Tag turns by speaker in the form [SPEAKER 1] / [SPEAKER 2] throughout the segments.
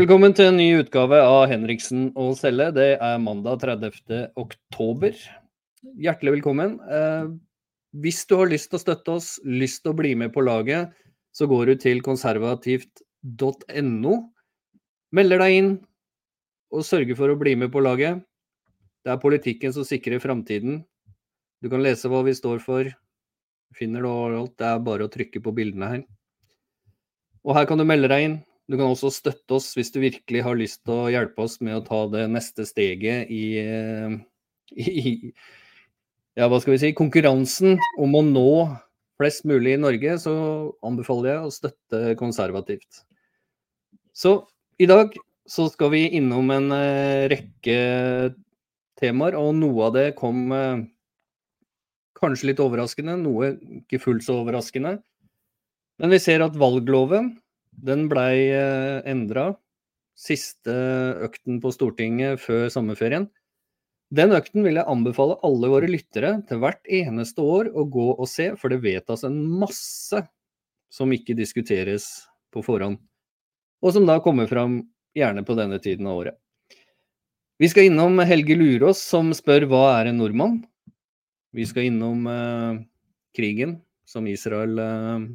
[SPEAKER 1] Velkommen til en ny utgave av Henriksen og Selle. Det er mandag 30. oktober. Hjertelig velkommen. Eh, hvis du har lyst til å støtte oss, lyst til å bli med på laget, så går du til konservativt.no. Melder deg inn og sørger for å bli med på laget. Det er politikken som sikrer framtiden. Du kan lese hva vi står for. Finner du alt. Det er bare å trykke på bildene her. Og her kan du melde deg inn. Du kan også støtte oss hvis du virkelig har lyst til å hjelpe oss med å ta det neste steget i, eh, i ja, hva skal vi si, konkurransen om å nå flest mulig i Norge, så anbefaler jeg å støtte konservativt. Så i dag så skal vi innom en uh, rekke temaer, og noe av det kom uh, kanskje litt overraskende, noe ikke fullt så overraskende. Men vi ser at valgloven den blei eh, endra siste økten på Stortinget før sommerferien. Den økten vil jeg anbefale alle våre lyttere til hvert eneste år å gå og se, for det vedtas en masse som ikke diskuteres på forhånd. Og som da kommer fram gjerne på denne tiden av året. Vi skal innom Helge Lurås som spør hva er en nordmann? Vi skal innom eh, krigen som Israel eh,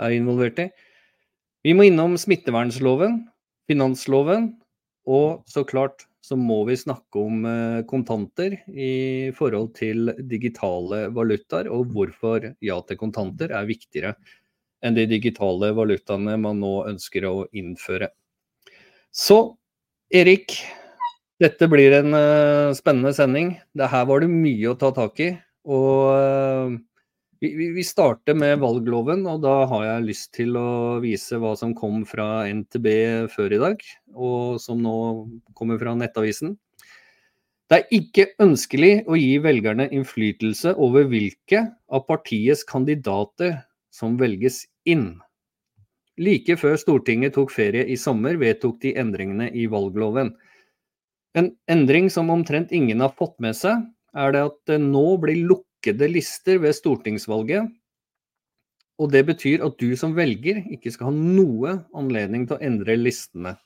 [SPEAKER 1] er involvert i. Vi må innom smittevernloven, finansloven, og så klart så må vi snakke om eh, kontanter i forhold til digitale valutaer, og hvorfor ja til kontanter er viktigere enn de digitale valutaene man nå ønsker å innføre. Så Erik, dette blir en uh, spennende sending. Det her var det mye å ta tak i. Og uh, vi, vi, starter med valgloven, og da har jeg lyst til å vise hva som kom fra NTB før i dag, og som nå kommer fra Nettavisen. Det er ikke ønskelig å gi velgerne innflytelse over hvilke av partiets kandidater som velges inn. Like før Stortinget tok ferie i sommer, vedtok de endringene i valgloven. En endring som omtrent ingen har fått med seg, er det at det nå blir lukket lukkede lister ved stortingsvalget. Og det betyr at du som velger ikke skal ha noe anledning til å endre listene.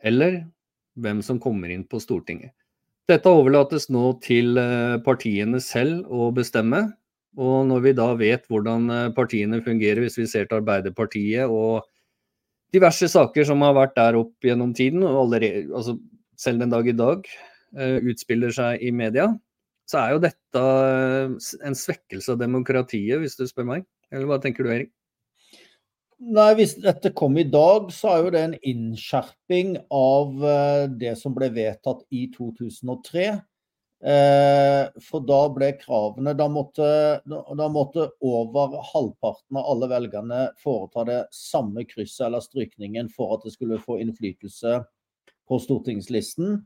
[SPEAKER 1] Eller hvem som kommer inn på Stortinget. Dette overlates nå til eh, partiene selv å bestemme. Og når vi da vet hvordan eh, partiene fungerer, hvis vi ser til Arbeiderpartiet og diverse saker som har vært der opp gjennom tiden, og allerede, altså selv den dag i dag uh, utspiller seg i media, så er jo dette en svekkelse av demokratiet, hvis du spør meg. Eller hva tenker du, Erik?
[SPEAKER 2] Nei, Hvis dette kom i dag, så er jo det en innskjerping av eh, det som ble vedtatt i 2003. Eh, for da ble kravene da måtte, da måtte, over halvparten av alle velgerne foreta det samme krysset eller strykningen for at det skulle få innflytelse på stortingslisten.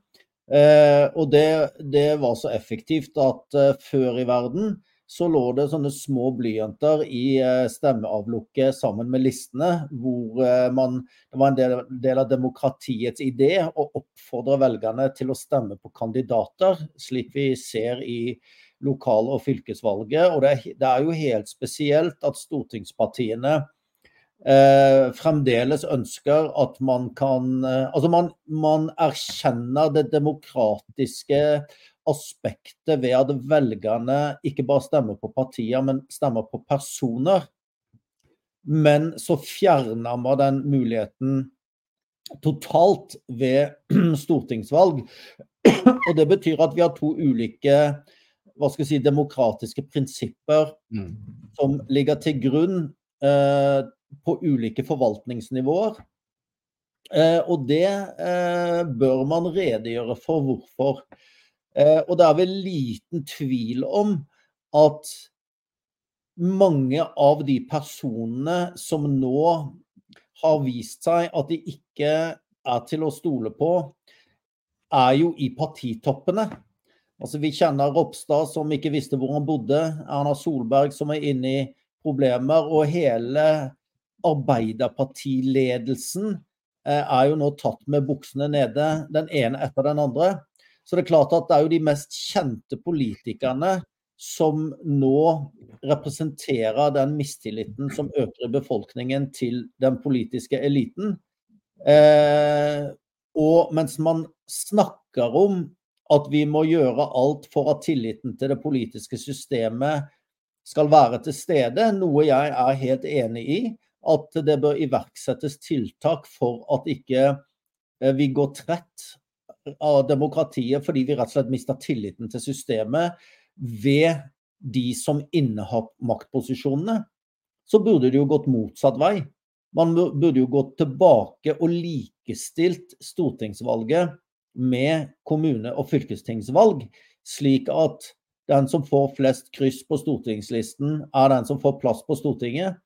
[SPEAKER 2] Eh, og det, det, var så effektivt at eh, før i verden så lå det sånne små blyanter i eh, stemmeavlukket sammen med listene, hvor man, det var en del, del, av demokratiets idé å oppfordre velgerne til å stemme på kandidater, slik vi ser i lokal- og fylkesvalget. Og det, det er jo helt spesielt at stortingspartiene eh, fremdeles ønsker at man kan eh, Altså man, man, erkjenner det demokratiske aspektet ved at velgerne ikke bare stemmer på partier, men stemmer på personer. Men så fjerner man den muligheten totalt ved stortingsvalg. Og det betyr at vi har to ulike hva skal jeg si, demokratiske prinsipper mm. som ligger til grunn eh, på ulike forvaltningsnivåer. Eh, og det eh, bør man redegjøre for hvorfor. Eh, og det er vel liten tvil om at mange av de personene som nå har vist seg at de ikke er til å stole på, er jo i partitoppene. Altså, vi kjenner Ropstad som ikke visste hvor han bodde, Erna Solberg som er inne i problemer, og hele Arbeiderpartiledelsen eh, er jo nå tatt med buksene nede, den ene etter den andre. Så det er klart at det er jo de mest kjente politikerne som nå representerer den mistilliten som øker i befolkningen til den politiske eliten. Eh, og mens man snakker om at vi må gjøre alt for at tilliten til det politiske systemet skal være til stede, noe jeg er helt enig i, at det bør iverksettes tiltak for at ikke eh, vi går trett av demokratiet fordi vi rett og slett mister tilliten til systemet ved de som innehar maktposisjonene, så burde det jo gått motsatt vei. Man burde jo gått tilbake og likestilt stortingsvalget med kommune- og fylkestingsvalg, slik at den som får flest kryss på stortingslisten, er den som får plass på Stortinget.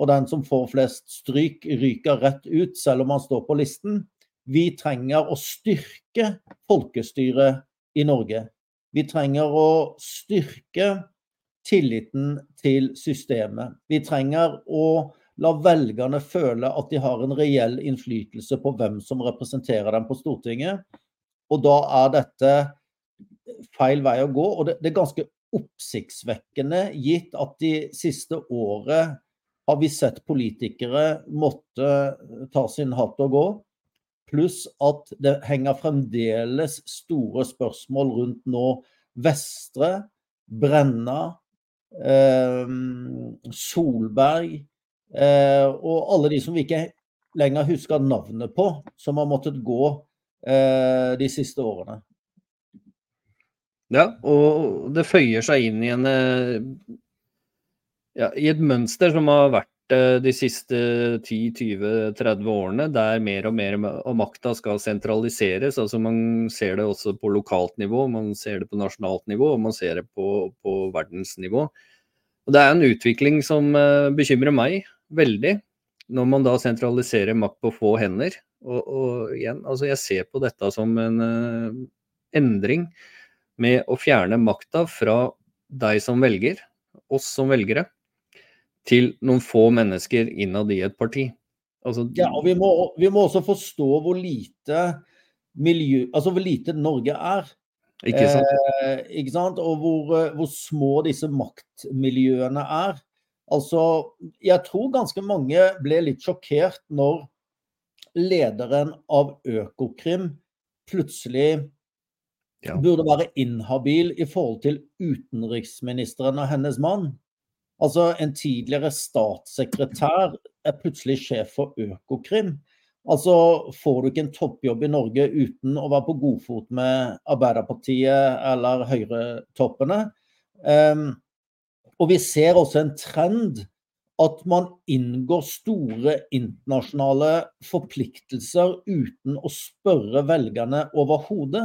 [SPEAKER 2] Og den som får flest stryk, ryker rett ut, selv om han står på listen. Vi trenger å styrke folkestyret i Norge. Vi trenger å styrke tilliten til systemet. Vi trenger å la velgerne føle at de har en reell innflytelse på hvem som representerer dem på Stortinget. Og da er dette feil vei å gå. Og det, er ganske oppsiktsvekkende, gitt at de siste året har vi sett politikere måtte ta sin hatt og gå. Pluss at det henger fremdeles store spørsmål rundt nå Vestre, Brenna, eh, Solberg eh, og alle de som vi ikke lenger husker navnet på, som har måttet gå eh, de siste årene.
[SPEAKER 1] Ja, og det føyer seg inn i en eh, ja, i et mønster som har vært eh, de siste 10-20-30 årene, der mer og mer av makta skal sentraliseres. altså Man ser det også på lokalt nivå, man ser det på nasjonalt nivå og man ser det på, på verdensnivå. Og Det er en utvikling som eh, bekymrer meg veldig, når man da sentraliserer makt på få hender. Og, og igjen, altså Jeg ser på dette som en uh, endring med å fjerne makta fra deg som velger, oss som velgere, til noen få mennesker innad i et parti.
[SPEAKER 2] Altså, ja, og vi må, vi må, også forstå hvor lite miljø, altså hvor lite Norge er.
[SPEAKER 1] Ikke sant?
[SPEAKER 2] Eh, ikke sant? Og hvor, hvor, små disse maktmiljøene er. Altså, jeg tror ganske mange ble litt sjokkert når lederen av Økokrim plutselig ja. burde være inhabil i forhold til utenriksministeren og hennes mann. Altså, en tidligere statssekretær er plutselig sjef for Økokrim. Altså, får du ikke en toppjobb i Norge uten å være på godfot med Arbeiderpartiet eller Høyre-toppene? Um, og vi ser også en trend at man inngår store internasjonale forpliktelser uten å spørre velgerne overhodet.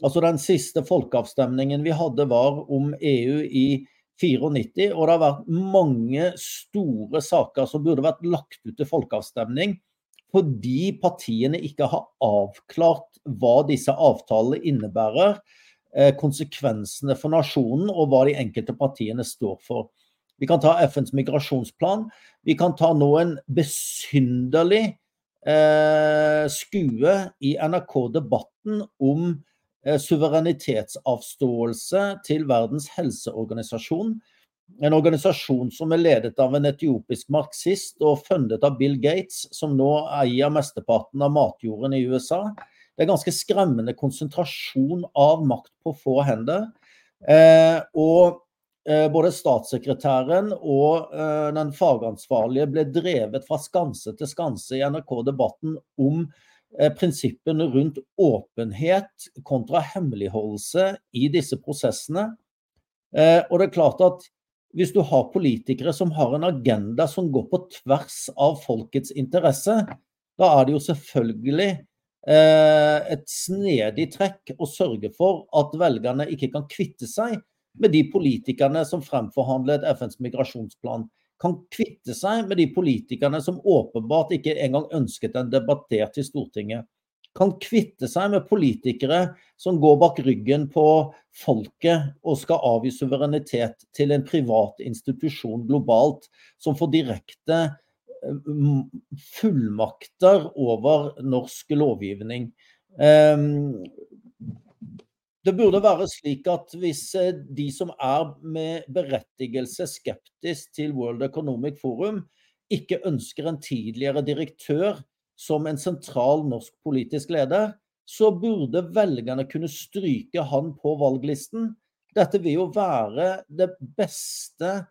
[SPEAKER 2] Altså Den siste folkeavstemningen vi hadde, var om EU i 94. Og det har vært mange store saker som burde vært lagt ut til folkeavstemning fordi partiene ikke har avklart hva disse avtalene innebærer, eh, konsekvensene for nasjonen og hva de enkelte partiene står for. Vi kan ta FNs migrasjonsplan. Vi kan ta nå en besynderlig eh, skue i NRK-debatten om suverenitetsavståelse til Verdens helseorganisasjon. En organisasjon som er ledet av en etiopisk marxist og fundet av Bill Gates, som nå eier mesteparten av matjorden i USA. Det er ganske skremmende konsentrasjon av makt på få hender. Eh, og eh, både statssekretæren og eh, den fagansvarlige ble drevet fra skanse til skanse i NRK-debatten om Eh, prinsippene rundt åpenhet kontra hemmeligholdelse i disse prosessene. Eh, og det er klart at hvis du har politikere som har en agenda som går på tvers av folkets interesse, da er det jo selvfølgelig eh, et snedig trekk å sørge for at velgerne ikke kan kvitte seg med de politikerne som fremforhandlet FNs migrasjonsplan kan kvitte seg med de politikerne som åpenbart ikke engang ønsket en debattert i Stortinget. Kan kvitte seg med politikere som går bak ryggen på folket og skal avgi suverenitet til en privat institusjon globalt, som får direkte eh, fullmakter over norsk lovgivning. Det burde være slik at hvis eh, de som er med berettigelse skeptisk til World Economic Forum, ikke ønsker en tidligere direktør som en sentral norsk politisk leder, så burde velgerne kunne stryke han på valglisten. Dette vil jo være det beste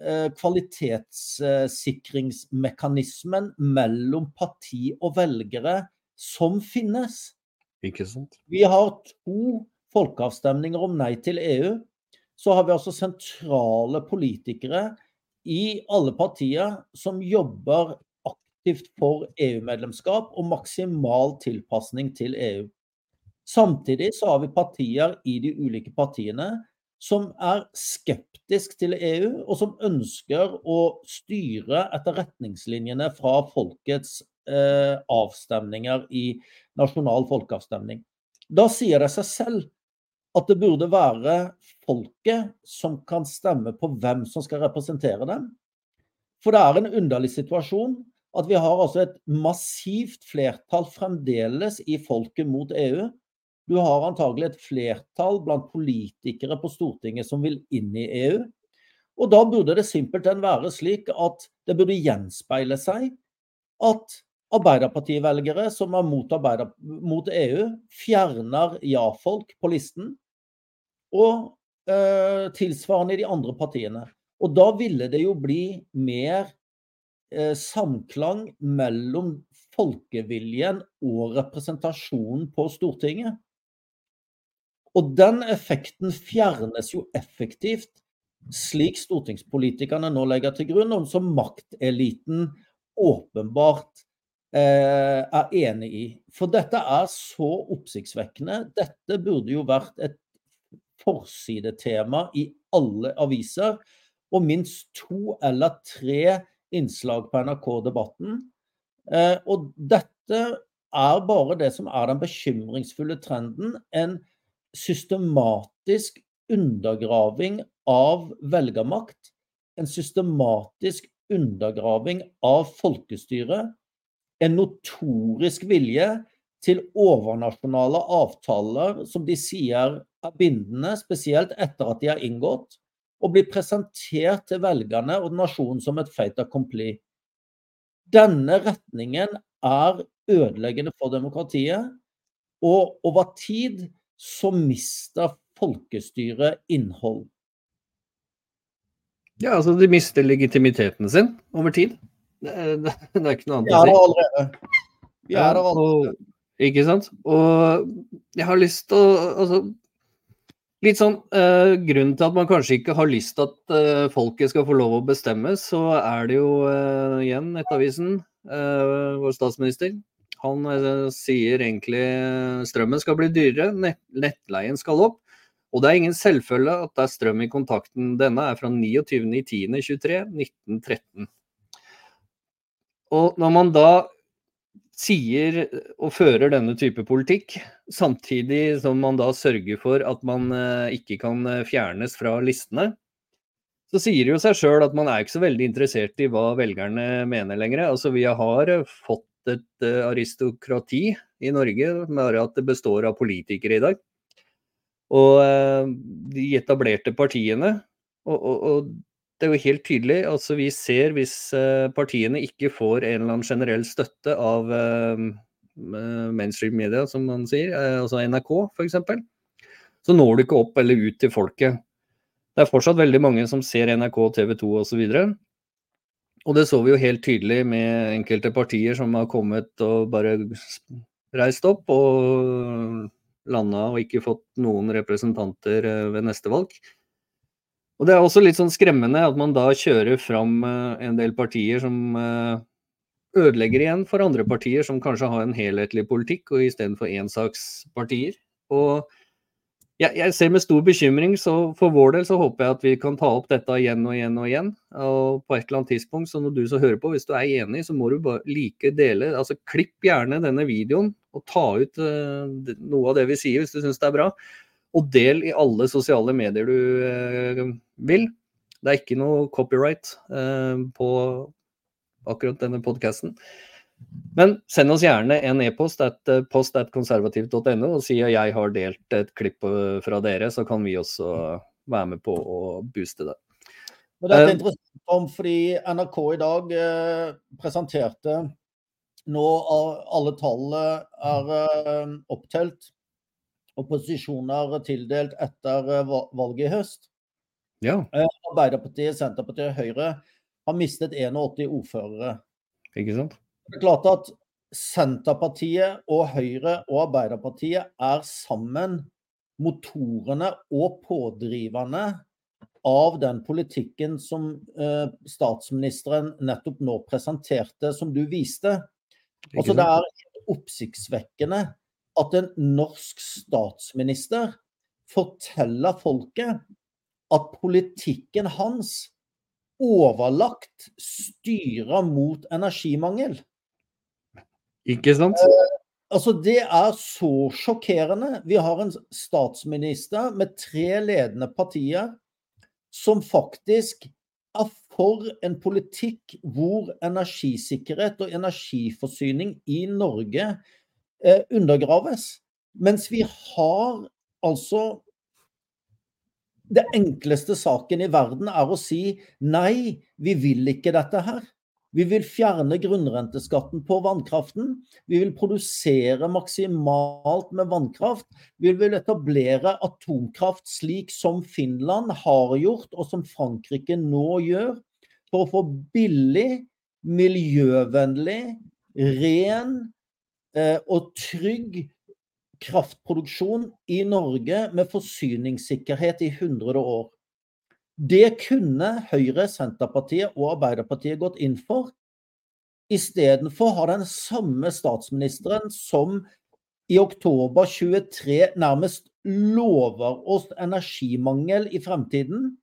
[SPEAKER 2] eh, kvalitetssikringsmekanismen mellom parti og velgere som finnes. Vi har to folkeavstemninger om nei til EU. Så har vi altså sentrale politikere i alle partier som jobber aktivt for EU-medlemskap og maksimal tilpasning til EU. Samtidig så har vi partier i de ulike partiene som er skeptisk til EU, og som ønsker å styre etter retningslinjene fra folkets eh, avstemninger i nasjonal folkeavstemning. Da sier det seg selv at det burde være folket som kan stemme på hvem som skal representere dem. For det er en underlig situasjon at vi har altså et massivt flertall fremdeles i folket mot EU. Du har antagelig et flertall blant politikere på Stortinget som vil inn i EU. Og da burde det simpelthen være slik at det burde gjenspeile seg at Arbeiderpartivelgere som er mot, mot EU, fjerner ja-folk på listen. Og eh, tilsvarende i de andre partiene. Og da ville det jo bli mer eh, samklang mellom folkeviljen og representasjonen på Stortinget. Og den effekten fjernes jo effektivt, slik stortingspolitikerne nå legger til grunn, og som makteliten åpenbart er enig i. For dette er så oppsiktsvekkende. Dette burde jo vært et forsidetema i alle aviser. Og minst to eller tre innslag på NRK-debatten. Eh, og dette er bare det som er den bekymringsfulle trenden. En systematisk undergraving av velgermakt. En systematisk undergraving av folkestyret. En notorisk vilje til overnasjonale avtaler som de sier er bindende, spesielt etter at de er inngått, og blir presentert til velgerne og nasjonen som et fait accompli. Denne retningen er ødeleggende for demokratiet, og over tid så mister folkestyret innhold.
[SPEAKER 1] Ja, altså de mister legitimiteten sin over tid. Det er, det er ikke noe annet
[SPEAKER 2] å si. Vi er der allerede. Vi er der
[SPEAKER 1] allerede. Ikke sant? Og jeg har lyst til å altså, Litt sånn uh, Grunnen til at man kanskje ikke har lyst til at uh, folket skal få lov å bestemme, så er det jo uh, igjen Nettavisen, vår statsminister. Han sier egentlig strømmen skal bli dyrere, nett, nettleien skal opp. Og det er ingen selvfølge at det er strøm i kontakten. Denne er fra 29.10.23, 1913. Og når man da sier og fører denne type politikk, samtidig som man da sørger for at man eh, ikke kan eh, fjernes fra listene, så sier det jo seg sjøl at man er ikke så veldig interessert i hva velgerne mener lenger. Altså Vi har eh, fått et aristokrati i Norge, bare at det består av politikere i dag. Og de etablerte partiene og, og, og det er jo helt tydelig. altså Vi ser hvis eh, partiene ikke får en eller annen generell støtte av eh, mainstream media, som man sier, eh, altså NRK f.eks., så når du ikke opp eller ut til folket. Det er fortsatt veldig mange som ser NRK, TV 2 osv. Og det så vi jo helt tydelig med enkelte partier som har kommet og bare reist opp og landa og ikke fått noen representanter ved neste valg. Og Det er også litt sånn skremmende at man da kjører fram eh, en del partier som eh, ødelegger igjen for andre partier som kanskje har en helhetlig politikk, og istedenfor ensakspartier. Og jeg, ser med stor bekymring, så for vår del så håper jeg at vi kan ta opp dette igjen og igjen og igjen. Og på et eller annet tidspunkt, så når du så hører på, hvis du er enig, så må du bare like dele. Altså klipp gjerne denne videoen og ta ut uh, noe av det vi sier hvis du syns det er bra. Og del i alle sosiale medier du eh, vil. Det er ikke noe copyright eh, på akkurat denne podkasten. Men send oss gjerne en e-post at post.konservativ.no, post.konservativt.no og si at jeg har delt et klipp eh, fra dere, så kan vi også være med på å booste det.
[SPEAKER 2] Men dette er interessant om, fordi NRK i dag eh, presenterte nå alle tallene er eh, opptelt og posisjoner tildelt etter valget i høst.
[SPEAKER 1] Ja.
[SPEAKER 2] Arbeiderpartiet, Senterpartiet og Høyre har mistet 81 ordførere.
[SPEAKER 1] Ikke sant?
[SPEAKER 2] Det er klart at Senterpartiet og Høyre og Arbeiderpartiet er sammen motorene og pådriverne av den politikken som eh, statsministeren nettopp nå presenterte, som du viste. Altså, det er oppsiktsvekkende at en norsk statsminister forteller folket at politikken hans overlagt styrer mot energimangel.
[SPEAKER 1] Ikke sant?
[SPEAKER 2] Eh, altså, det er så sjokkerende. Vi har en statsminister med tre ledende partier som faktisk er for en politikk hvor energisikkerhet og energiforsyning i Norge eh, undergraves. Mens vi har altså det enkleste saken i verden er å si nei, vi vil ikke dette her. Vi vil fjerne grunnrenteskatten på vannkraften. Vi vil produsere maksimalt med vannkraft. Vi vil etablere atomkraft slik som Finland har gjort, og som Frankrike nå gjør, for å få billig, miljøvennlig, ren og trygg kraftproduksjon i Norge med forsyningssikkerhet i 100 år. Det kunne Høyre, Senterpartiet og Arbeiderpartiet gått inn for. Istedenfor har den samme statsministeren som i oktober 23 nærmest lover oss energimangel i fremtiden,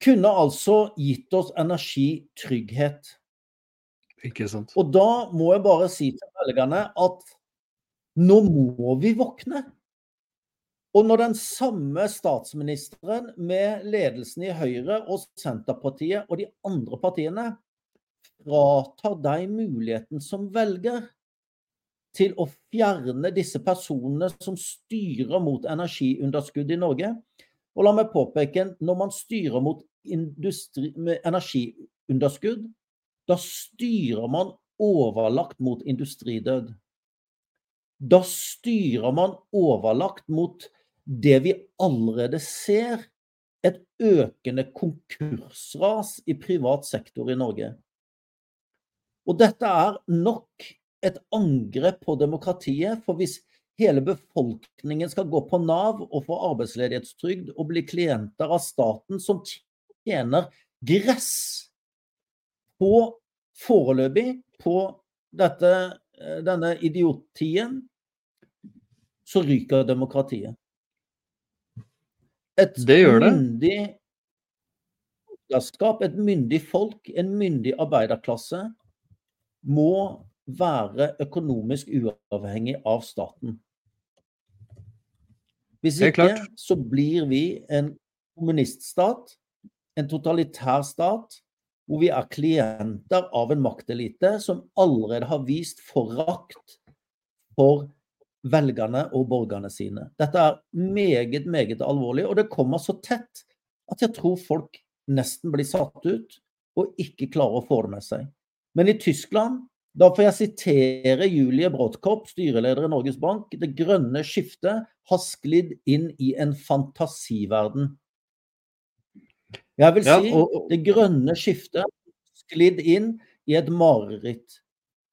[SPEAKER 2] kunne altså gitt oss energitrygghet.
[SPEAKER 1] Ikke sant.
[SPEAKER 2] Og da må jeg bare si til velgerne at nå må vi våkne. Og når den samme statsministeren med ledelsen i Høyre og Senterpartiet og de andre partiene fratar deg muligheten som velger til å fjerne disse personene som styrer mot energiunderskudd i Norge. Og la meg påpeke, når man styrer mot industri, energiunderskudd, da styrer man overlagt mot industridød. Da styrer man overlagt mot det vi allerede ser, et økende konkursras i privat sektor i Norge. Og dette er nok et angrep på demokratiet. For hvis hele befolkningen skal gå på Nav og få arbeidsledighetstrygd og bli klienter av staten som tjener gress på foreløpig på dette Eh, denne idiotien, så ryker demokratiet. Et det gjør det. myndig et myndig folk, en myndig arbeiderklasse, må være økonomisk uavhengig av staten. Hvis ikke, så blir vi en kommuniststat, en totalitær stat, hvor vi er klienter av en maktelite som allerede har vist forakt for velgerne og borgerne sine. Dette er meget, meget alvorlig, og det kommer så tett at jeg tror folk nesten blir satt ut og ikke klarer å få det med seg. Men i Tyskland, da får jeg sitere Julie Brodtkopp, styreleder i Norges Bank, det grønne skiftet har sklidd inn i en fantasiverden. Jeg vil si ja, og, det grønne skiftet sklidd inn i et mareritt.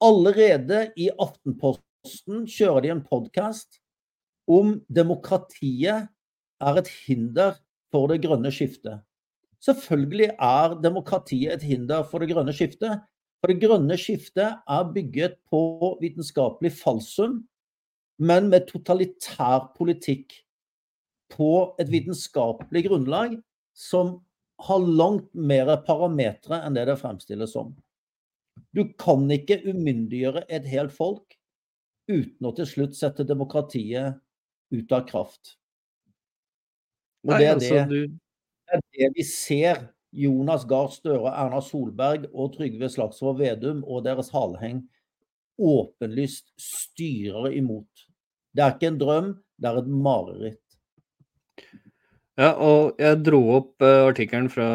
[SPEAKER 2] Allerede i Aftenposten kjører de en podkast om demokratiet er et hinder for det grønne skiftet. Selvfølgelig er demokratiet et hinder for det grønne skiftet. For det grønne skiftet er bygget på vitenskapelig falsum, men med totalitær politikk på et vitenskapelig grunnlag som har langt mer parametere enn det det fremstilles som. Du kan ikke umyndiggjøre et helt folk uten å til slutt sette demokratiet ut av kraft. Og det er, det, det er det vi ser Jonas Gahr Støre, Erna Solberg og Trygve Slagsvold Vedum og deres haleheng åpenlyst styrer imot. Det er ikke en drøm, det er et mareritt.
[SPEAKER 1] Ja, og jeg dro opp uh, artikkelen fra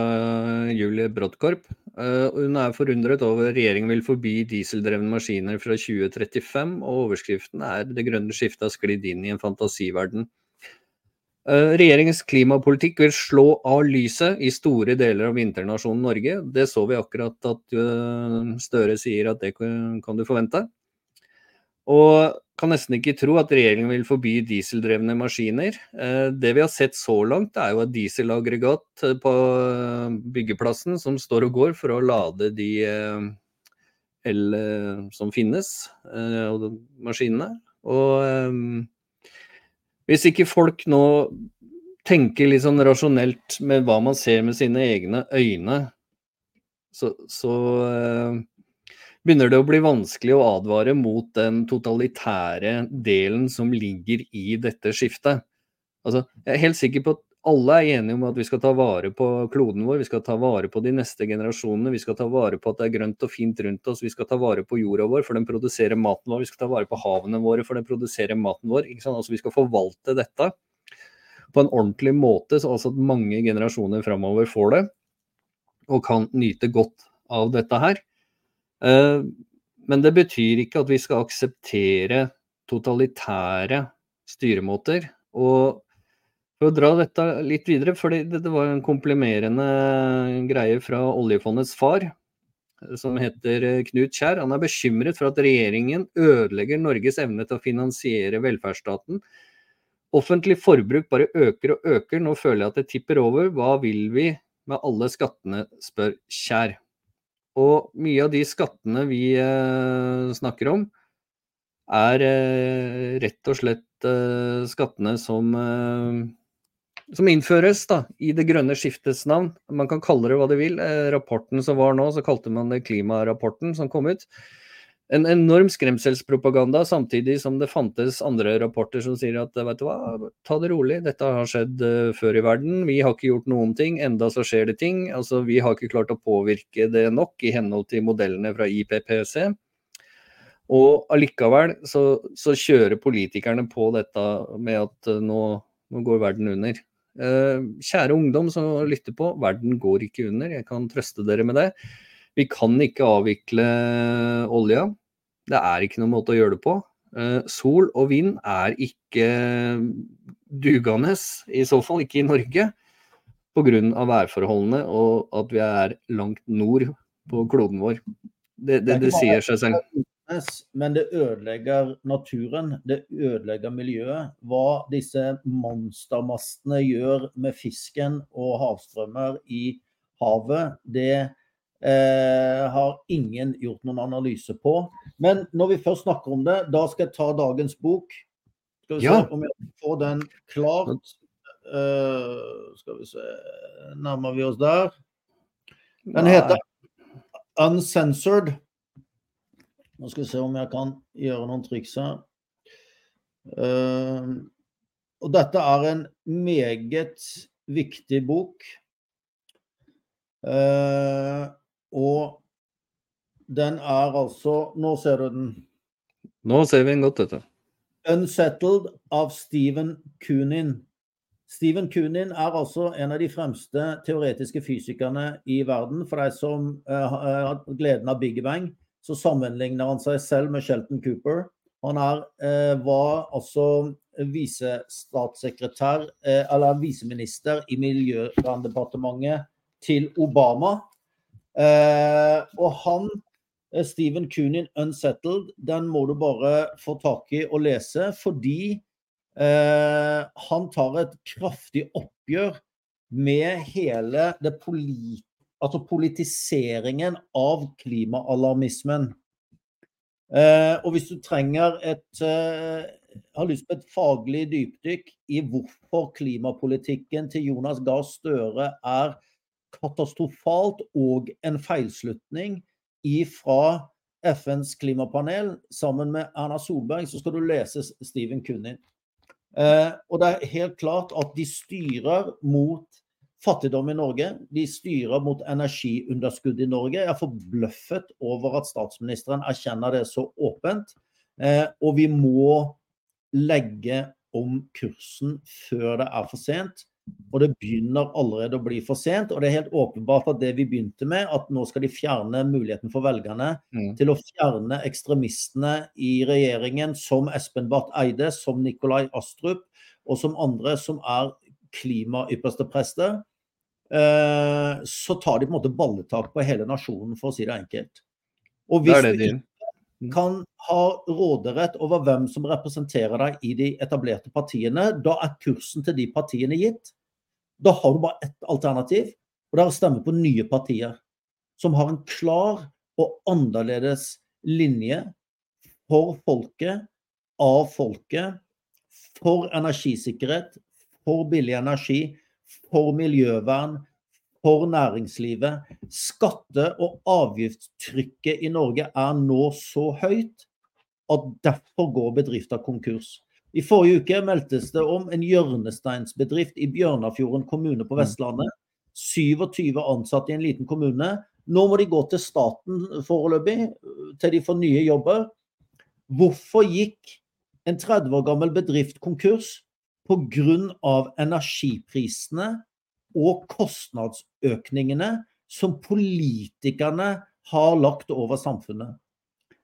[SPEAKER 1] Julie Brodtkorp. Uh, hun er forundret over at regjeringen vil forby dieseldrevne maskiner fra 2035, og overskriften er 'Det grønne skiftet har sklidd inn i en fantasiverden'. Uh, regjeringens klimapolitikk vil slå av lyset i store deler av vinternasjonen Norge. Det så vi akkurat at Støre sier at det kan du forvente. Og kan nesten ikke tro at regjeringen vil forby dieseldrevne maskiner. Eh, det vi har sett så langt, er jo et dieselaggregat eh, på eh, byggeplassen som står og går for å lade de el som finnes, maskinene. Og hvis ikke folk nå tenker litt sånn rasjonelt med hva man ser med sine egne øyne, så, så begynner det å bli vanskelig å advare mot den totalitære delen som ligger i dette skiftet. Altså, jeg er helt sikker på at alle er enige om at vi skal ta vare på kloden vår, vi skal ta vare på de neste generasjonene, vi skal ta vare på at det er grønt og fint rundt oss, vi skal ta vare på jorda vår, for den produserer maten vår, vi skal ta vare på havene våre, for den produserer maten vår. Altså, vi skal forvalte dette på en ordentlig måte, så altså at mange generasjoner framover får det, og kan nyte godt av dette her. Eh, men det betyr ikke at vi skal akseptere totalitære styremåter. Og for å dra dette litt videre, for det, var en komplimerende greie fra oljefondets far, som heter Knut Kjær. Han er bekymret for at regjeringen ødelegger Norges evne til å finansiere velferdsstaten. Offentlig forbruk bare øker og øker. Nå føler jeg at det tipper over. Hva vil vi med alle skattene, spør Kjær. Og mye av de skattene vi eh, snakker om, er eh, rett og slett eh, skattene som, som innføres da, i det grønne skiftets navn. Man kan kalle det hva det vil. rapporten som var nå, så kalte man det klimarapporten som kom ut en enorm skremselspropaganda, samtidig som det fantes andre rapporter som sier at vet du hva, ta det rolig, dette har skjedd uh, før i verden, vi har ikke gjort noen ting, enda så skjer det ting. Altså, vi har ikke klart å påvirke det nok i henhold til modellene fra IPPC. Og allikevel så, så kjører politikerne på dette med at uh, nå, nå, går verden under. Uh, kjære ungdom som lytter på, verden går ikke under, jeg kan trøste dere med det. Vi kan ikke avvikle olja. Det er ikke noen måte å gjøre det på. Eh, sol og vind er ikke dugende, i så fall ikke i Norge, pga. værforholdene og at vi er langt nord på kloden vår. Det, det, det sier seg selv.
[SPEAKER 2] Men det ødelegger naturen, det ødelegger miljøet. Hva disse monstermastene gjør med fisken og havstrømmer i havet, det Eh, har ingen gjort noen analyse på. Men når vi først snakker om det, da skal jeg ta dagens bok. Skal vi ja. se om jeg får den klart. Eh, skal vi se Nærmer vi oss der? Den heter Uncensored. Nå skal vi se om jeg kan gjøre noen triks her. Eh, og dette er en meget viktig bok. Uh, og den er altså Nå ser du den.
[SPEAKER 1] Nå ser vi den godt, dette.
[SPEAKER 2] 'Unsettled' av Stephen Kunin. Stephen Kunin er altså en av de fremste teoretiske fysikerne i verden. For deg som uh, har gleden av Big Bang, så sammenligner han seg selv med Shelton Cooper. Han er, uh, var altså visestatssekretær, eller viseminister i Miljøverndepartementet til Obama. Eh, og han, Steven Stephen Coonin, 'Unsettled', den må du bare få tak i og lese, fordi eh, han tar et kraftig oppgjør med hele det polit altså politiseringen av klimaalarmismen. Eh, og hvis du trenger et eh, har lyst på et faglig dypdykk i hvorfor klimapolitikken til Jonas Gahr Støre er katastrofalt og en feilslutning ifra FNs klimapanel sammen med Erna Solberg, så skal du lese Stephen Kunin. Eh, og det er helt klart at de styrer mot fattigdom i Norge. De styrer mot energiunderskudd i Norge. Jeg er forbløffet over at statsministeren erkjenner det så åpent. Eh, og vi må legge om kursen før det er for sent. Og det begynner allerede å bli for sent. Og det er helt åpenbart at det vi begynte med, at nå skal de fjerne muligheten for velgerne mm. til å fjerne ekstremistene i regjeringen, som Espen Barth Eide, som Nikolai Astrup og som andre som er klimaypperste prester. Eh, så tar de på en måte balletak på hele nasjonen, for å si det enkelt. Og hvis det det du mm. kan ha råderett over hvem som representerer deg i de etablerte partiene, da er kursen til de partiene gitt. Da har du bare ett alternativ, og det er å stemme på nye partier. Som har en klar og annerledes linje for folket, av folket, for energisikkerhet, for billig energi, for miljøvern, for næringslivet. Skatte- og avgiftstrykket i Norge er nå så høyt at derfor går bedrifter konkurs. I forrige uke meldtes det om en hjørnesteinsbedrift i Bjørnafjorden kommune på mm. Vestlandet. 27 ansatte i en liten kommune. Nå må de gå til staten foreløpig, til de får nye jobber. Hvorfor gikk en 30 år gammel bedrift konkurs? pga. energiprisene og kostnadsøkningene som politikerne har lagt over samfunnet.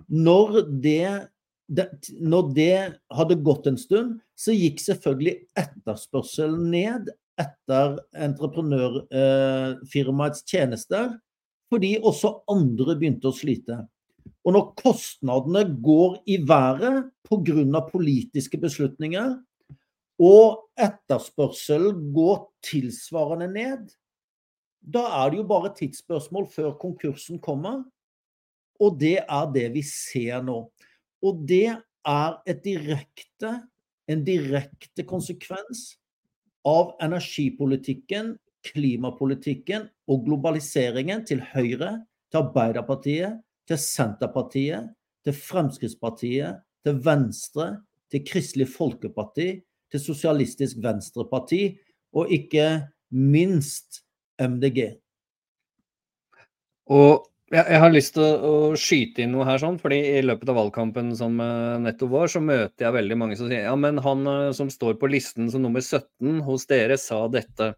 [SPEAKER 2] Når det, det, når det hadde gått en stund, så gikk selvfølgelig etterspørselen ned etter entreprenørfirmaets eh, tjenester, fordi også andre begynte å slite. Og når kostnadene går i været pga. politiske beslutninger, og etterspørselen går tilsvarende ned, da er det jo bare tidsspørsmål før konkursen kommer. Og det er det vi ser nå. Og det er direkte, en direkte konsekvens av energipolitikken, klimapolitikken og globaliseringen til Høyre, til Arbeiderpartiet, til Senterpartiet, til Fremskrittspartiet, til Venstre, til Kristelig Folkeparti, til Sosialistisk Venstreparti, og ikke minst MDG.
[SPEAKER 1] Og jeg, har lyst til å, skyte inn noe her, sånn, fordi i løpet av valgkampen som uh, nettopp var, så møter jeg veldig mange som sier ja, men han uh, som står på listen som nummer 17 hos dere, sa dette.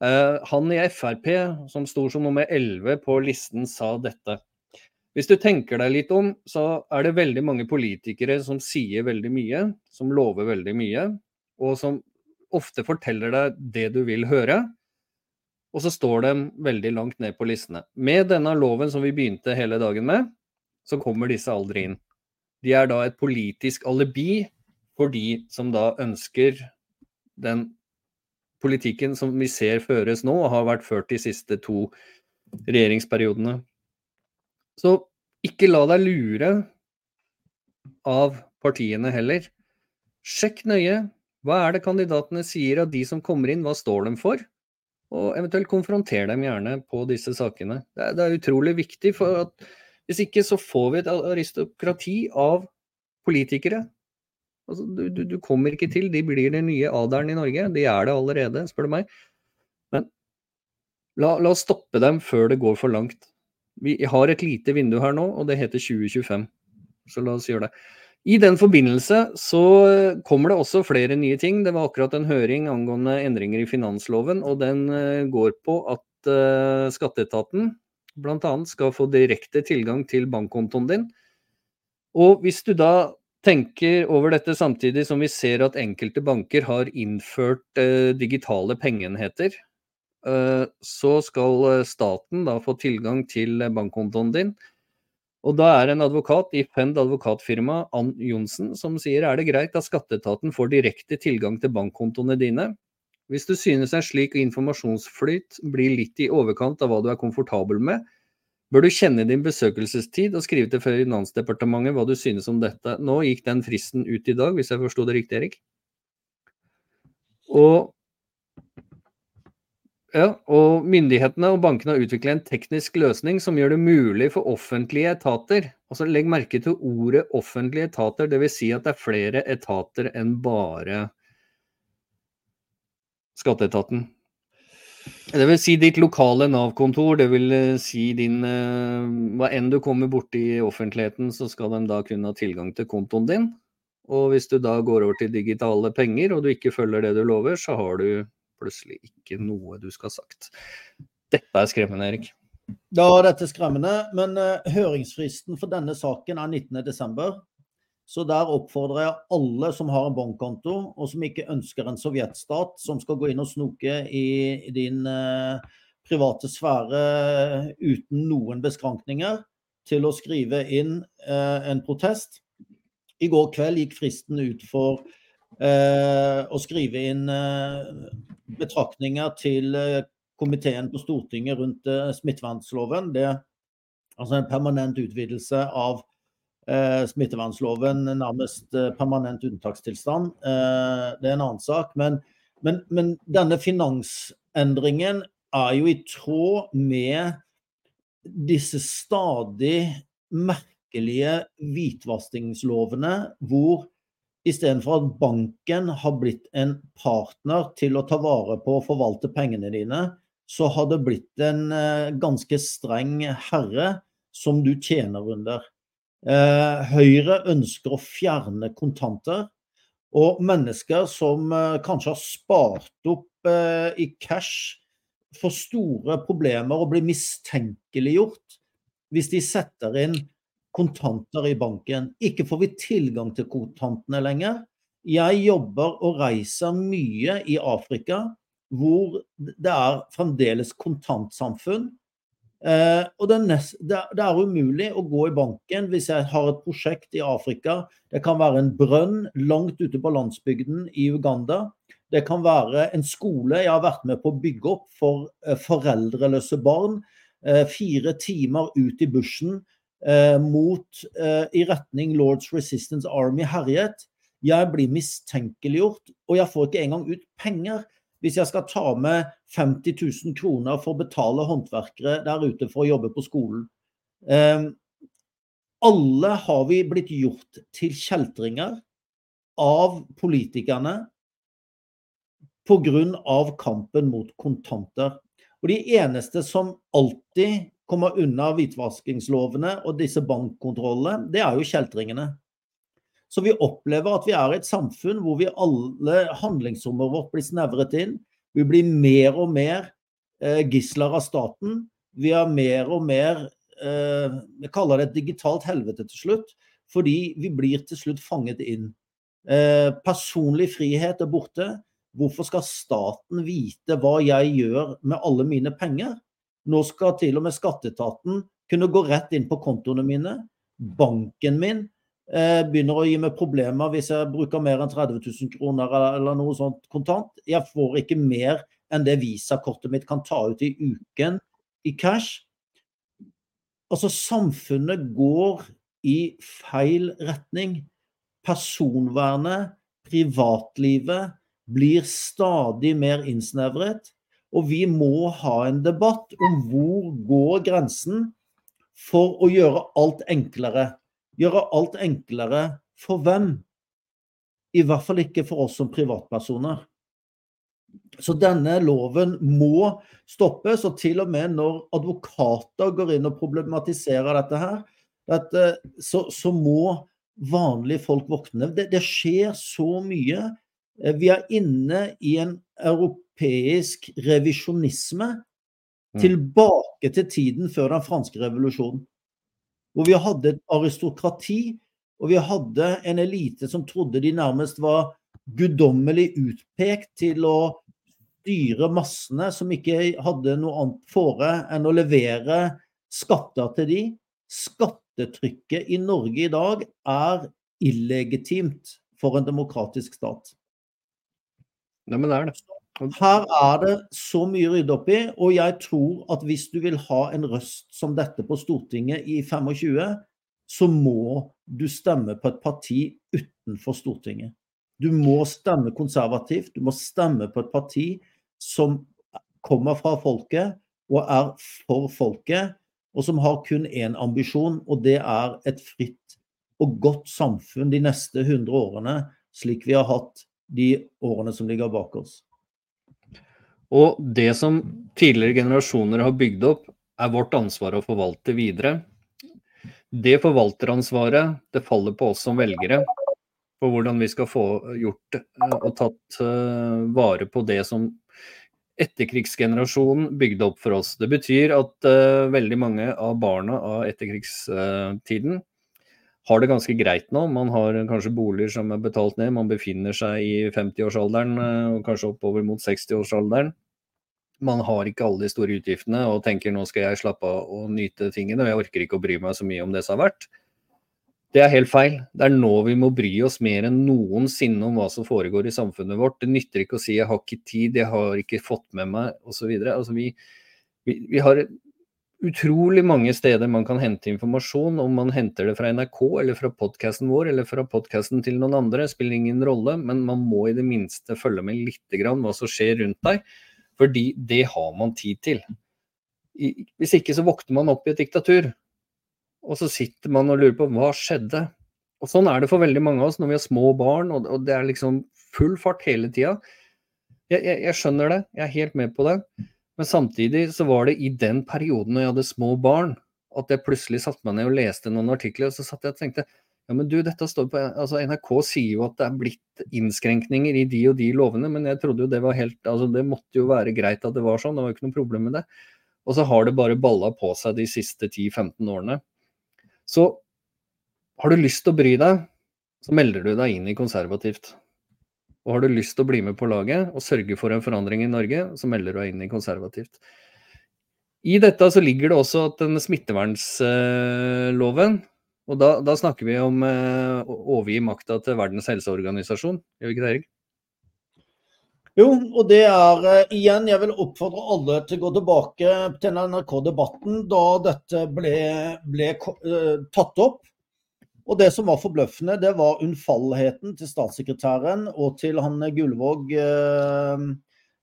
[SPEAKER 1] Uh, han i Frp som sto som nummer 11 på listen, sa dette. Hvis du tenker deg litt om, så er det veldig mange politikere som sier veldig mye, som lover veldig mye, og som ofte forteller deg det du vil høre. Og så står de veldig langt ned på listene. Med denne loven som vi begynte hele dagen med, så kommer disse aldri inn. De er da et politisk alibi for de som da ønsker den politikken som vi ser føres nå, og har vært ført de siste to regjeringsperiodene. Så ikke la deg lure av partiene heller. Sjekk nøye. Hva er det kandidatene sier av de som kommer inn, hva står de for? Og eventuelt konfronter dem gjerne på disse sakene. Det er, det er utrolig viktig, for at hvis ikke så får vi et aristokrati av politikere. Altså, du, du, du, kommer ikke til, de blir den nye adelen i Norge. De er det allerede, spør du meg. Men la, la oss stoppe dem før det går for langt. Vi har et lite vindu her nå, og det heter 2025. Så la oss gjøre det. I den forbindelse så kommer det også flere nye ting. Det var akkurat en høring angående endringer i finansloven, og den eh, går på at uh, skatteetaten bl.a. skal få direkte tilgang til bankkontoen din. Og hvis du da tenker over dette samtidig som vi ser at enkelte banker har innført uh, digitale pengeenheter, Eh, så skal eh, staten da få tilgang til bankkontoen din. Og da er en advokat i Fend advokatfirma, Ann Johnsen, som sier er det greit at skatteetaten får direkte tilgang til bankkontoene dine. Hvis du synes en slik informasjonsflyt blir litt i overkant av hva du er komfortabel med, bør du kjenne din besøkelsestid og skrive til Finansdepartementet hva du synes om dette. Nå gikk den fristen ut i dag, hvis jeg forsto det riktig, Erik. Og ja, og myndighetene og bankene har utviklet en teknisk løsning som gjør det mulig for offentlige etater altså Legg merke til ordet offentlige etater, dvs. Si at det er flere etater enn bare skatteetaten. Det vil si ditt lokale Nav-kontor, det vil eh, si din eh, Hva enn du kommer borti i offentligheten, så skal de da kunne ha tilgang til kontoen din. Og hvis du da går over til digitale penger, og du ikke følger det du lover, så har du plutselig ikke noe du skal ha sagt. Dette er skremmende, Erik.
[SPEAKER 2] Ja, dette er skremmende. Men uh, høringsfristen for denne saken er 19.12. Så der oppfordrer jeg alle som har en bankkonto, og som ikke ønsker en sovjetstat som skal gå inn og snoke i, din uh, private sfære uten noen beskrankninger, til å skrive inn uh, en protest. I går kveld gikk fristen ut for uh, å skrive inn betraktninger til komiteen på Stortinget rundt smittevernloven. Det er altså en permanent utvidelse av eh, smittevernloven nærmest eh, permanent unntakstilstand. Eh, det er en annen sak. Men, men, men, denne finansendringen er jo i tråd med disse stadig merkelige hvitvaskingslovene, hvor istedenfor at banken har blitt en partner til å ta vare på og forvalte pengene dine, så har det blitt en eh, ganske streng herre som du tjener under. Eh, Høyre ønsker å fjerne kontanter. Og mennesker som eh, kanskje har spart opp i cash, får store problemer og blir mistenkeliggjort hvis de setter inn kontanter i banken. Ikke får vi tilgang til kontantene lenger. Jeg jobber og reiser mye i Afrika hvor det er fremdeles kontantsamfunn. Eh, og det er, nest, det, det er, umulig å gå i banken hvis jeg har et prosjekt i Afrika. Det kan være en brønn langt ute på landsbygden i Uganda. Det kan være en skole jeg har vært med på å bygge opp for eh, foreldreløse barn. Eh, fire timer ut i bushen mot, eh, i retning Lords Resistance Army herjet. Jeg blir mistenkeliggjort, og jeg får ikke engang ut penger hvis jeg skal ta med 50 000 kroner for å betale håndverkere der ute for å jobbe på skolen. Eh, alle har vi blitt gjort til kjeltringer av politikerne pga. kampen mot kontanter. Og De eneste som alltid kommer unna hvitvaskingslovene og disse bankkontrollene, det er jo kjeltringene. Så vi opplever at vi er et samfunn hvor vi alle handlingsrommet vårt blir snevret inn. Vi blir mer og mer eh, gisler av staten. Vi har mer og mer eh, Jeg kaller det et digitalt helvete til slutt. Fordi vi blir til slutt fanget inn. Eh, personlig frihet er borte. Hvorfor skal staten vite hva jeg gjør med alle mine penger? Nå skal til og med skatteetaten kunne gå rett inn på kontoene mine. Banken min Eh, begynner å gi meg problemer hvis jeg bruker mer enn 30 000 kroner eller noe sånt kontant. Jeg får ikke mer enn det visakortet mitt kan ta ut i uken i cash. Altså, samfunnet går i feil retning. Personvernet, privatlivet, blir stadig mer innsnevret. Og vi må ha en debatt om hvor går grensen for å gjøre alt enklere gjøre alt enklere for hvem? I hvert fall ikke for oss som privatpersoner. Så denne loven må stoppes, og til og med når advokater går inn og problematiserer dette her, dette, så, så, må vanlige folk våkne. Det, det, skjer så mye. Vi er inne i en europeisk revisjonisme mm. tilbake til tiden før den franske revolusjonen. Hvor vi hadde et aristokrati, og vi hadde en elite som trodde de nærmest var guddommelig utpekt til å styre massene, som ikke hadde noe annet fore enn å levere skatter til de. Skattetrykket i Norge i dag er illegitimt for en demokratisk stat.
[SPEAKER 1] Nei, men det er det.
[SPEAKER 2] Her er det så mye å rydde opp i, og jeg tror at hvis du vil ha en røst som dette på Stortinget i 25, så må du stemme på et parti utenfor Stortinget. Du må stemme konservativt, du må stemme på et parti som kommer fra folket og er for folket, og som har kun én ambisjon, og det er et fritt og godt samfunn de neste 100 årene, slik vi har hatt de årene som ligger bak oss.
[SPEAKER 1] Og det som tidligere generasjoner har bygd opp, er vårt ansvar å forvalte videre. Det forvalteransvaret det faller på oss som velgere. På hvordan vi skal få gjort eh, og tatt uh, vare på det som etterkrigsgenerasjonen bygde opp for oss. Det betyr at uh, veldig mange av barna av etterkrigstiden har det ganske greit nå. Man har kanskje boliger som er betalt ned, man befinner seg i 50-årsalderen uh, og kanskje oppover mot 60-årsalderen. Man har ikke alle de store utgiftene og tenker nå skal jeg slappe av og nyte tingene, og jeg orker ikke å bry meg så mye om det som har vært. Det er helt feil. Det er nå vi må bry oss mer enn noensinne om hva som foregår i samfunnet vårt. Det nytter ikke å si 'jeg har ikke tid', 'jeg har ikke fått med meg' osv. Altså vi, vi, vi har utrolig mange steder man kan hente informasjon. Om man henter det fra NRK eller fra podkasten vår eller fra podkasten til noen andre, spiller ingen rolle. Men man må i det minste følge med litt grann hva som skjer rundt deg. Fordi det har man tid til. Hvis ikke så våkner man opp i et diktatur. Og så sitter man og lurer på hva skjedde. Og sånn er det for veldig mange av oss når vi har små barn og, og det er liksom full fart hele tida. Jeg, jeg, jeg, skjønner det, jeg er helt med på det. Men samtidig så var det i den perioden når jeg hadde små barn, at jeg plutselig satte meg ned og leste noen artikler, og så satt jeg og tenkte ja, men du, dette står på, altså NRK sier jo at det er blitt innskrenkninger i de og de lovene, men jeg trodde jo det var helt altså Det måtte jo være greit at det var sånn, det var jo ikke noe problem med det. Og så har det bare balla på seg de siste 10-15 årene. Så har du lyst til å bry deg, så melder du deg inn i konservativt. Og har du lyst til å bli med på laget og sørge for en forandring i Norge, så melder du deg inn i konservativt. I dette så ligger det også at den smittevernsloven og da, da snakker vi om eh, å overgi makta til Verdens helseorganisasjon, gjør vi ikke det, Erik?
[SPEAKER 2] Jo, og det er uh, igjen, jeg vil oppfordre alle til å gå tilbake til NRK-debatten da dette ble, ble uh, tatt opp. Og det som var forbløffende, det var unnfallheten til statssekretæren og til han Gullvåg, uh,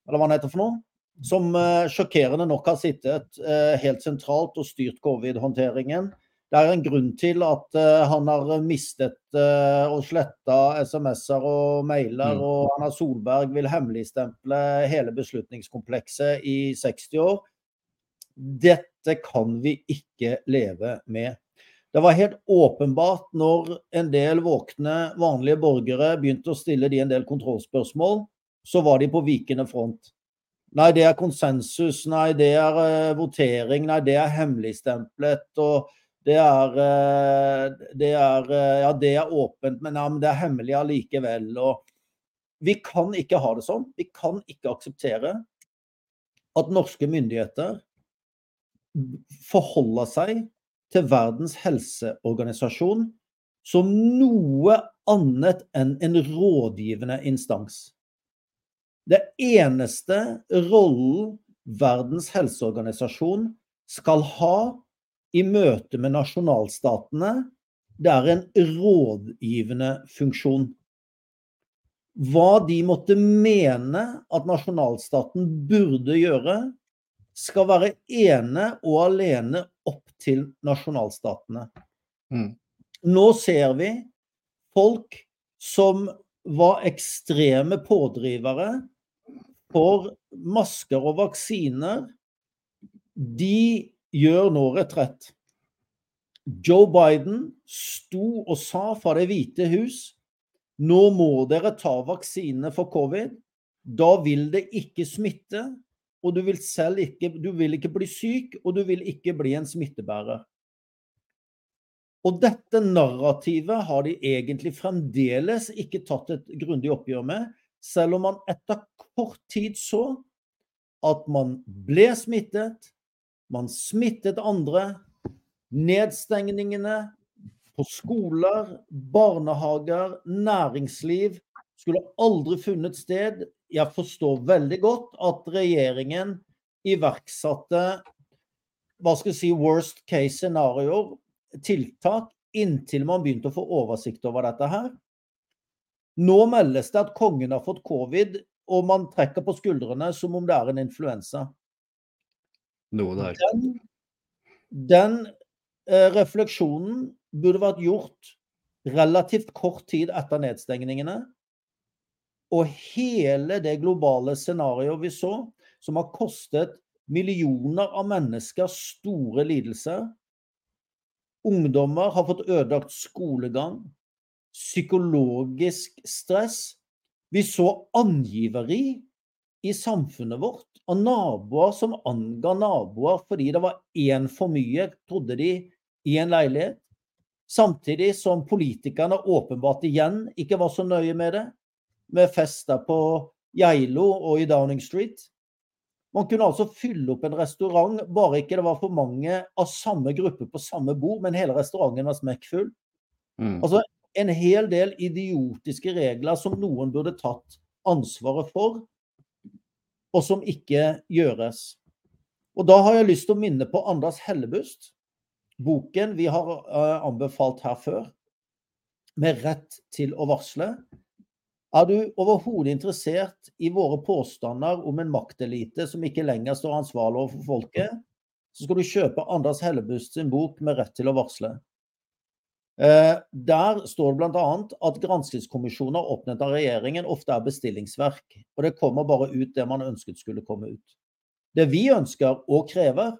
[SPEAKER 2] eller hva han heter for noe, som sjokkerende nok har sittet helt sentralt og styrt covid-håndteringen det er en grunn til at han har mistet og sletta SMS-er og mailer, mm. og Erna Solberg vil hemmeligstemple hele beslutningskomplekset i 60 år. Dette kan vi ikke leve med. Det var helt åpenbart når en del våkne, vanlige borgere begynte å stille de en del kontrollspørsmål, så var de på vikende front. Nei, det er konsensus, nei, det er uh, votering, nei, det er hemmeligstemplet. og det er, uh, det er, uh, ja, det er åpent, men, ja, men det er hemmelig allikevel. Og vi kan ikke ha det sånn. Vi kan ikke akseptere at norske myndigheter forholder seg til Verdens helseorganisasjon som noe annet enn en rådgivende instans. Det eneste rollen Verdens helseorganisasjon skal ha i møte med nasjonalstatene, det er en rådgivende funksjon. Hva de måtte mene at nasjonalstaten burde gjøre, skal være ene og alene opp til nasjonalstatene. Mm. Nå ser vi folk som var ekstreme pådrivere for masker og vaksiner. De gjør nå retrett. Joe Biden sto og sa fra Det hvite hus nå må dere ta vaksine for covid. Da vil det ikke smitte, og du vil selv ikke, du vil ikke bli syk, og du vil ikke bli en smittebærer. Og dette narrativet har de egentlig fremdeles ikke tatt et grundig oppgjør med, selv om man etter kort tid så at man ble smittet, man smittet andre. Nedstengningene på skoler, barnehager, næringsliv skulle aldri funnet sted. Jeg forstår veldig godt at regjeringen iverksatte hva skal jeg si, worst case scenarioer, tiltak, inntil man begynte å få oversikt over dette her. Nå meldes det at kongen har fått covid, og man trekker på skuldrene som om det er en influensa.
[SPEAKER 1] Noe der.
[SPEAKER 2] Den, den eh, refleksjonen burde vært gjort relativt kort tid etter nedstengningene. Og hele det globale scenarioet vi så, som har kostet millioner av mennesker store lidelser. Ungdommer har fått ødelagt skolegang, psykologisk stress. Vi så angiveri i samfunnet vårt av naboer som anga naboer fordi det var én for mye, trodde de, i en leilighet. Samtidig som politikerne åpenbart igjen ikke var så nøye med det, med fester på Geilo og i Downing Street. Man kunne altså fylle opp en restaurant, bare ikke det var for mange av samme gruppe på samme bord, men hele restauranten var smekkfull. Mm. Altså en hel del idiotiske regler som noen burde tatt ansvaret for, og som ikke gjøres. Og da har jeg lyst til å minne på Anders Hellebust, boken vi har uh, anbefalt her før, med rett til å varsle. Er du overhodet interessert i våre påstander om en maktelite som ikke lenger står ansvarlig overfor folket, så skal du kjøpe Anders Hellebust sin bok med rett til å varsle. Eh, der står det bl.a. at granskingskommisjoner oppnevnt av regjeringen ofte er bestillingsverk, og det kommer bare ut det man ønsket skulle komme ut. Det vi ønsker og krever,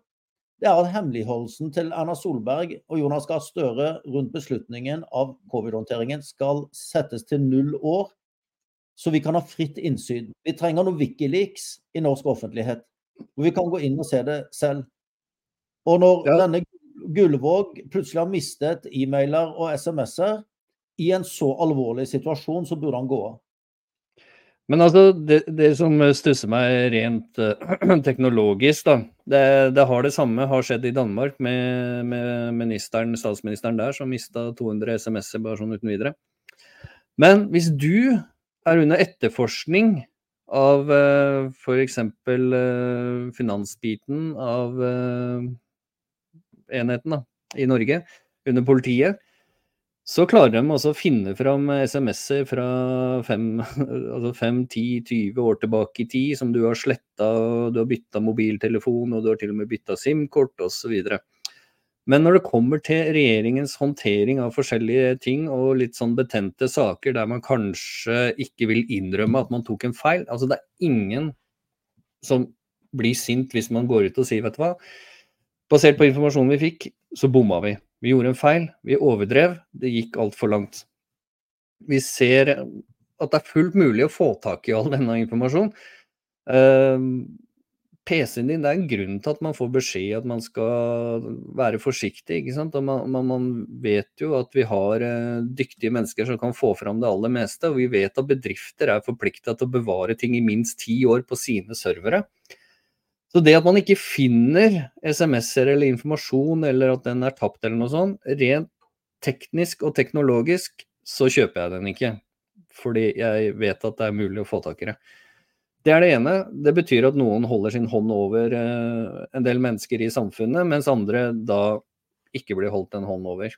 [SPEAKER 2] det er at hemmeligholdelsen til Erna Solberg og Jonas Gahr Støre rundt beslutningen av covid-håndteringen skal settes til null år, så vi kan ha fritt innsyn. Vi trenger noe Wikileaks i norsk offentlighet, hvor vi kan gå inn og se det selv. Og når ja. denne Gullvåg plutselig har mistet e-mailer og SMS-er i en så alvorlig situasjon, så burde han gå av.
[SPEAKER 1] Men altså, det, det som stusser meg rent uh, teknologisk, da. Det, det, har det samme har skjedd i Danmark med, med ministeren, statsministeren der, som mista 200 SMS-er bare sånn uten videre. Men hvis du er under etterforskning av uh, f.eks. Uh, finansbiten av uh, enheten da, i Norge, under politiet, så klarer de også å finne fram SMS-er fra 5, altså 5, 10, 20 år tilbake i tid, som du har sletta, du har bytta mobiltelefon, og du har til og med bytta SIM-kort osv. Men når det kommer til regjeringens håndtering av forskjellige ting og litt sånn betente saker der man kanskje ikke vil innrømme at man tok en feil Altså det er ingen som blir sint hvis man går ut og sier vet du hva, Basert på informasjonen vi fikk, så bomma vi. Vi gjorde en feil, vi overdrev, det gikk altfor langt. Vi ser at det er fullt mulig å få tak i all denne informasjonen. PC-en din, det er en grunn til at man får beskjed at man skal være forsiktig. ikke sant? Man, man, man vet jo at vi har uh, dyktige mennesker som kan få fram det aller meste. Og vi vet at bedrifter er forplikta til å bevare ting i minst ti år på sine servere. Så det at man ikke finner SMS-er eller informasjon, eller at den er tapt eller noe sånt, rent teknisk og teknologisk, så kjøper jeg den ikke. Fordi jeg vet at det er mulig å få tak i det. Det er det ene. Det betyr at noen holder sin hånd over eh, en del mennesker i samfunnet, mens andre da ikke blir holdt en hånd over.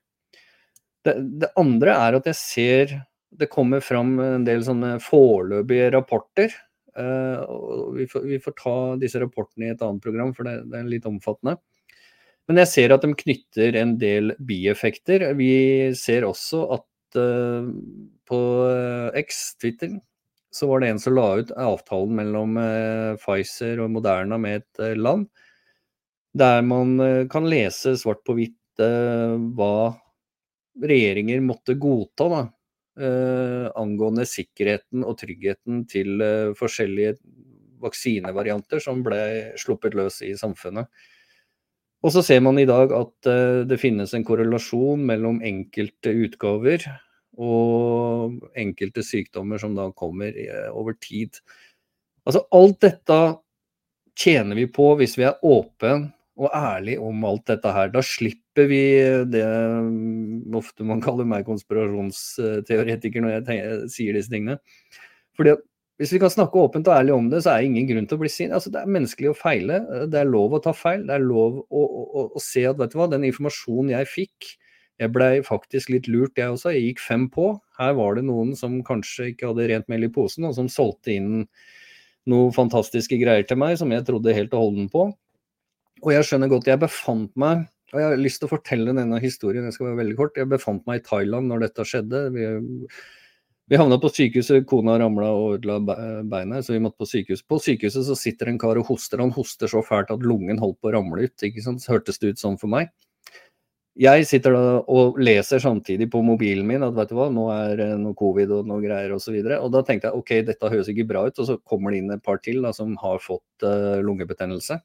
[SPEAKER 1] Det, det andre er at jeg ser det kommer fram en del sånne foreløpige rapporter Uh, vi, får, vi, får, ta disse rapportene i et annet program, for det, det, er litt omfattende. Men jeg ser at de knytter en del bieffekter. Vi ser også at uh, på eh, X, Twitter, så var det en som la ut avtalen mellom uh, Pfizer og Moderna med et land, der man kan lese svart på hvitt hva regjeringer måtte godta da, eh, angående sikkerheten og tryggheten til eh, forskjellige vaksinevarianter som ble sluppet løs i samfunnet. Og så ser man i dag at eh, det finnes en korrelasjon mellom enkelte utgaver og enkelte sykdommer som da kommer eh, over tid. Altså alt dette tjener vi på hvis vi er åpen og ærlig om alt dette her. Da slipper vi det mm, ofte man kaller meg konspirasjonsteoretiker når jeg, tenker, sier disse tingene. Fordi hvis vi kan snakke åpent og ærlig om det, så er det ingen grunn til å bli sint. Altså, det er menneskelig å feile. Det er lov å ta feil. Det er lov å, å, å se at vet du hva, den informasjonen jeg fikk, jeg blei faktisk litt lurt, jeg også. Jeg gikk fem på. Her var det noen som kanskje ikke hadde rent mel i posen, og som solgte inn noe fantastiske greier til meg som jeg trodde helt og holden på. Og jeg skjønner godt, jeg befant meg og jeg har lyst til å fortelle denne historien, jeg skal være veldig kort. Jeg befant meg i Thailand når dette skjedde. Vi Vi havna på sykehuset, kona ramla og ødela beinet, så vi måtte på sykehus. På sykehuset så sitter en kar og hoster. Han hoster så fælt at lungen holdt på å ramle ut. ikke sant? Hørtes det ut sånn for meg. Jeg sitter da og leser samtidig på mobilen min at vet du hva, nå er det noe covid og noe greier osv. Og, så og da tenkte jeg ok, dette høres ikke bra ut. Og så kommer det inn et par til da, som har fått uh, lungebetennelse.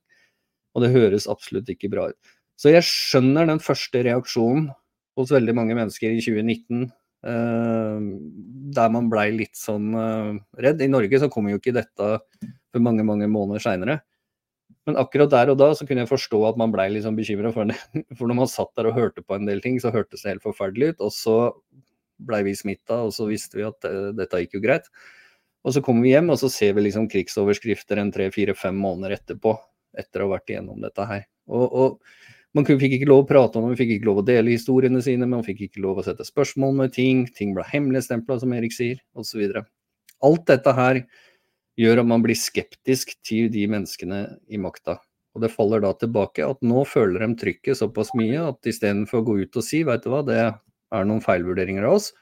[SPEAKER 1] Og det høres absolutt ikke bra ut. Så jeg skjønner den første reaksjonen hos veldig mange mennesker i 2019 Uh, der man blei litt sånn uh, redd. I Norge så kom jo ikke dette for mange mange måneder seinere. Men akkurat der og da så kunne jeg forstå at man blei sånn bekymra for det. For når man satt der og hørte på en del ting, så hørtes det helt forferdelig ut. Og så blei vi smitta, og så visste vi at uh, dette gikk jo greit. Og så kommer vi hjem, og så ser vi liksom krigsoverskrifter en tre, fire, fem måneder etterpå. Etter å ha vært igjennom dette her. Og, og man fikk ikke lov å prate om det, man fikk ikke lov å dele historiene sine, man fikk ikke lov å sette spørsmål med ting, ting ble hemmeligstempla, som Erik sier, osv. Alt dette her gjør at man blir skeptisk til de menneskene i makta. Og det faller da tilbake at nå føler de trykket såpass mye at istedenfor å gå ut og si vet du hva, det er noen feilvurderinger av oss,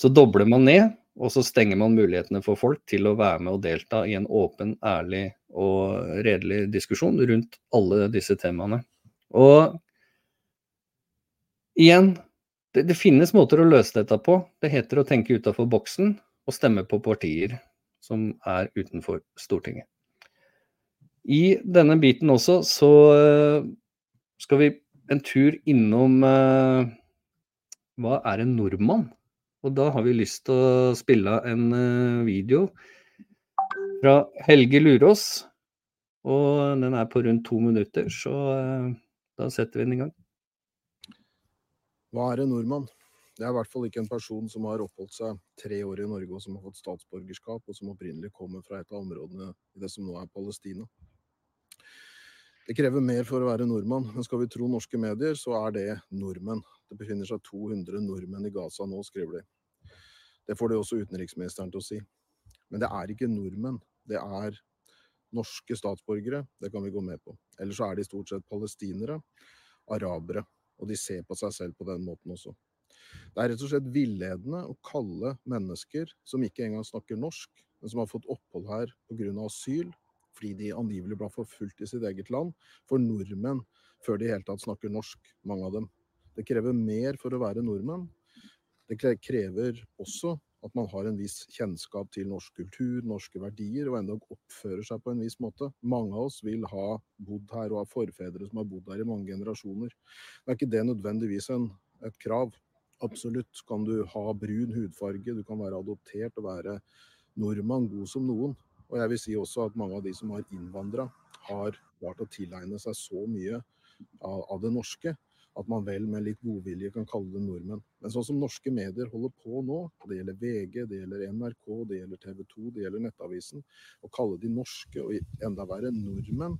[SPEAKER 1] så dobler man ned, og så stenger man mulighetene for folk til å være med og delta i en åpen, ærlig og redelig diskusjon rundt alle disse temaene. Og igjen, det, det, finnes måter å løse dette på. Det heter å tenke utafor boksen og stemme på partier som er utenfor Stortinget. I denne biten også så eh, skal vi en tur innom eh, Hva er en nordmann? Og da har vi lyst til å spille en eh, video fra Helge Lurås. Og den er på rundt to minutter, så eh, da setter vi den i gang.
[SPEAKER 3] Hva er en nordmann? Det er i hvert fall ikke en person som har oppholdt seg tre år i Norge og som har fått statsborgerskap, og som opprinnelig kommer fra et av områdene i det som nå er Palestina. Det krever mer for å være nordmann, men skal vi tro norske medier, så er det nordmenn. Det befinner seg 200 nordmenn i Gaza nå, skriver de. Det får de også utenriksministeren til å si. Men det er ikke nordmenn. Det er norske statsborgere, det kan vi gå med på. Ellers så er de stort sett palestinere, arabere. Og de ser på seg selv på den måten også. Det er rett og slett villedende å kalle mennesker som ikke engang snakker norsk, men som har fått opphold her pga. asyl, fordi de angivelig ble forfulgt i sitt eget land, for nordmenn før de i hele tatt snakker norsk, mange av dem. Det krever mer for å være nordmenn. Det krever også at man har en viss kjennskap til norsk kultur, norske verdier, og endog oppfører seg på en viss måte. Mange av oss vil ha bodd her og ha forfedre som har bodd her i mange generasjoner. Det er ikke det nødvendigvis en, et krav. Absolutt kan du ha brun hudfarge, du kan være adoptert og være nordmann, god som noen. Og jeg vil si også at mange av de som har innvandra, har klart å tilegne seg så mye av, av det norske at man vel med litt godvilje kan kalle dem nordmenn. Men sånn som norske medier holder på nå, det gjelder VG, det gjelder NRK, det gjelder TV 2, det gjelder Nettavisen, å kalle de norske og enda verre nordmenn,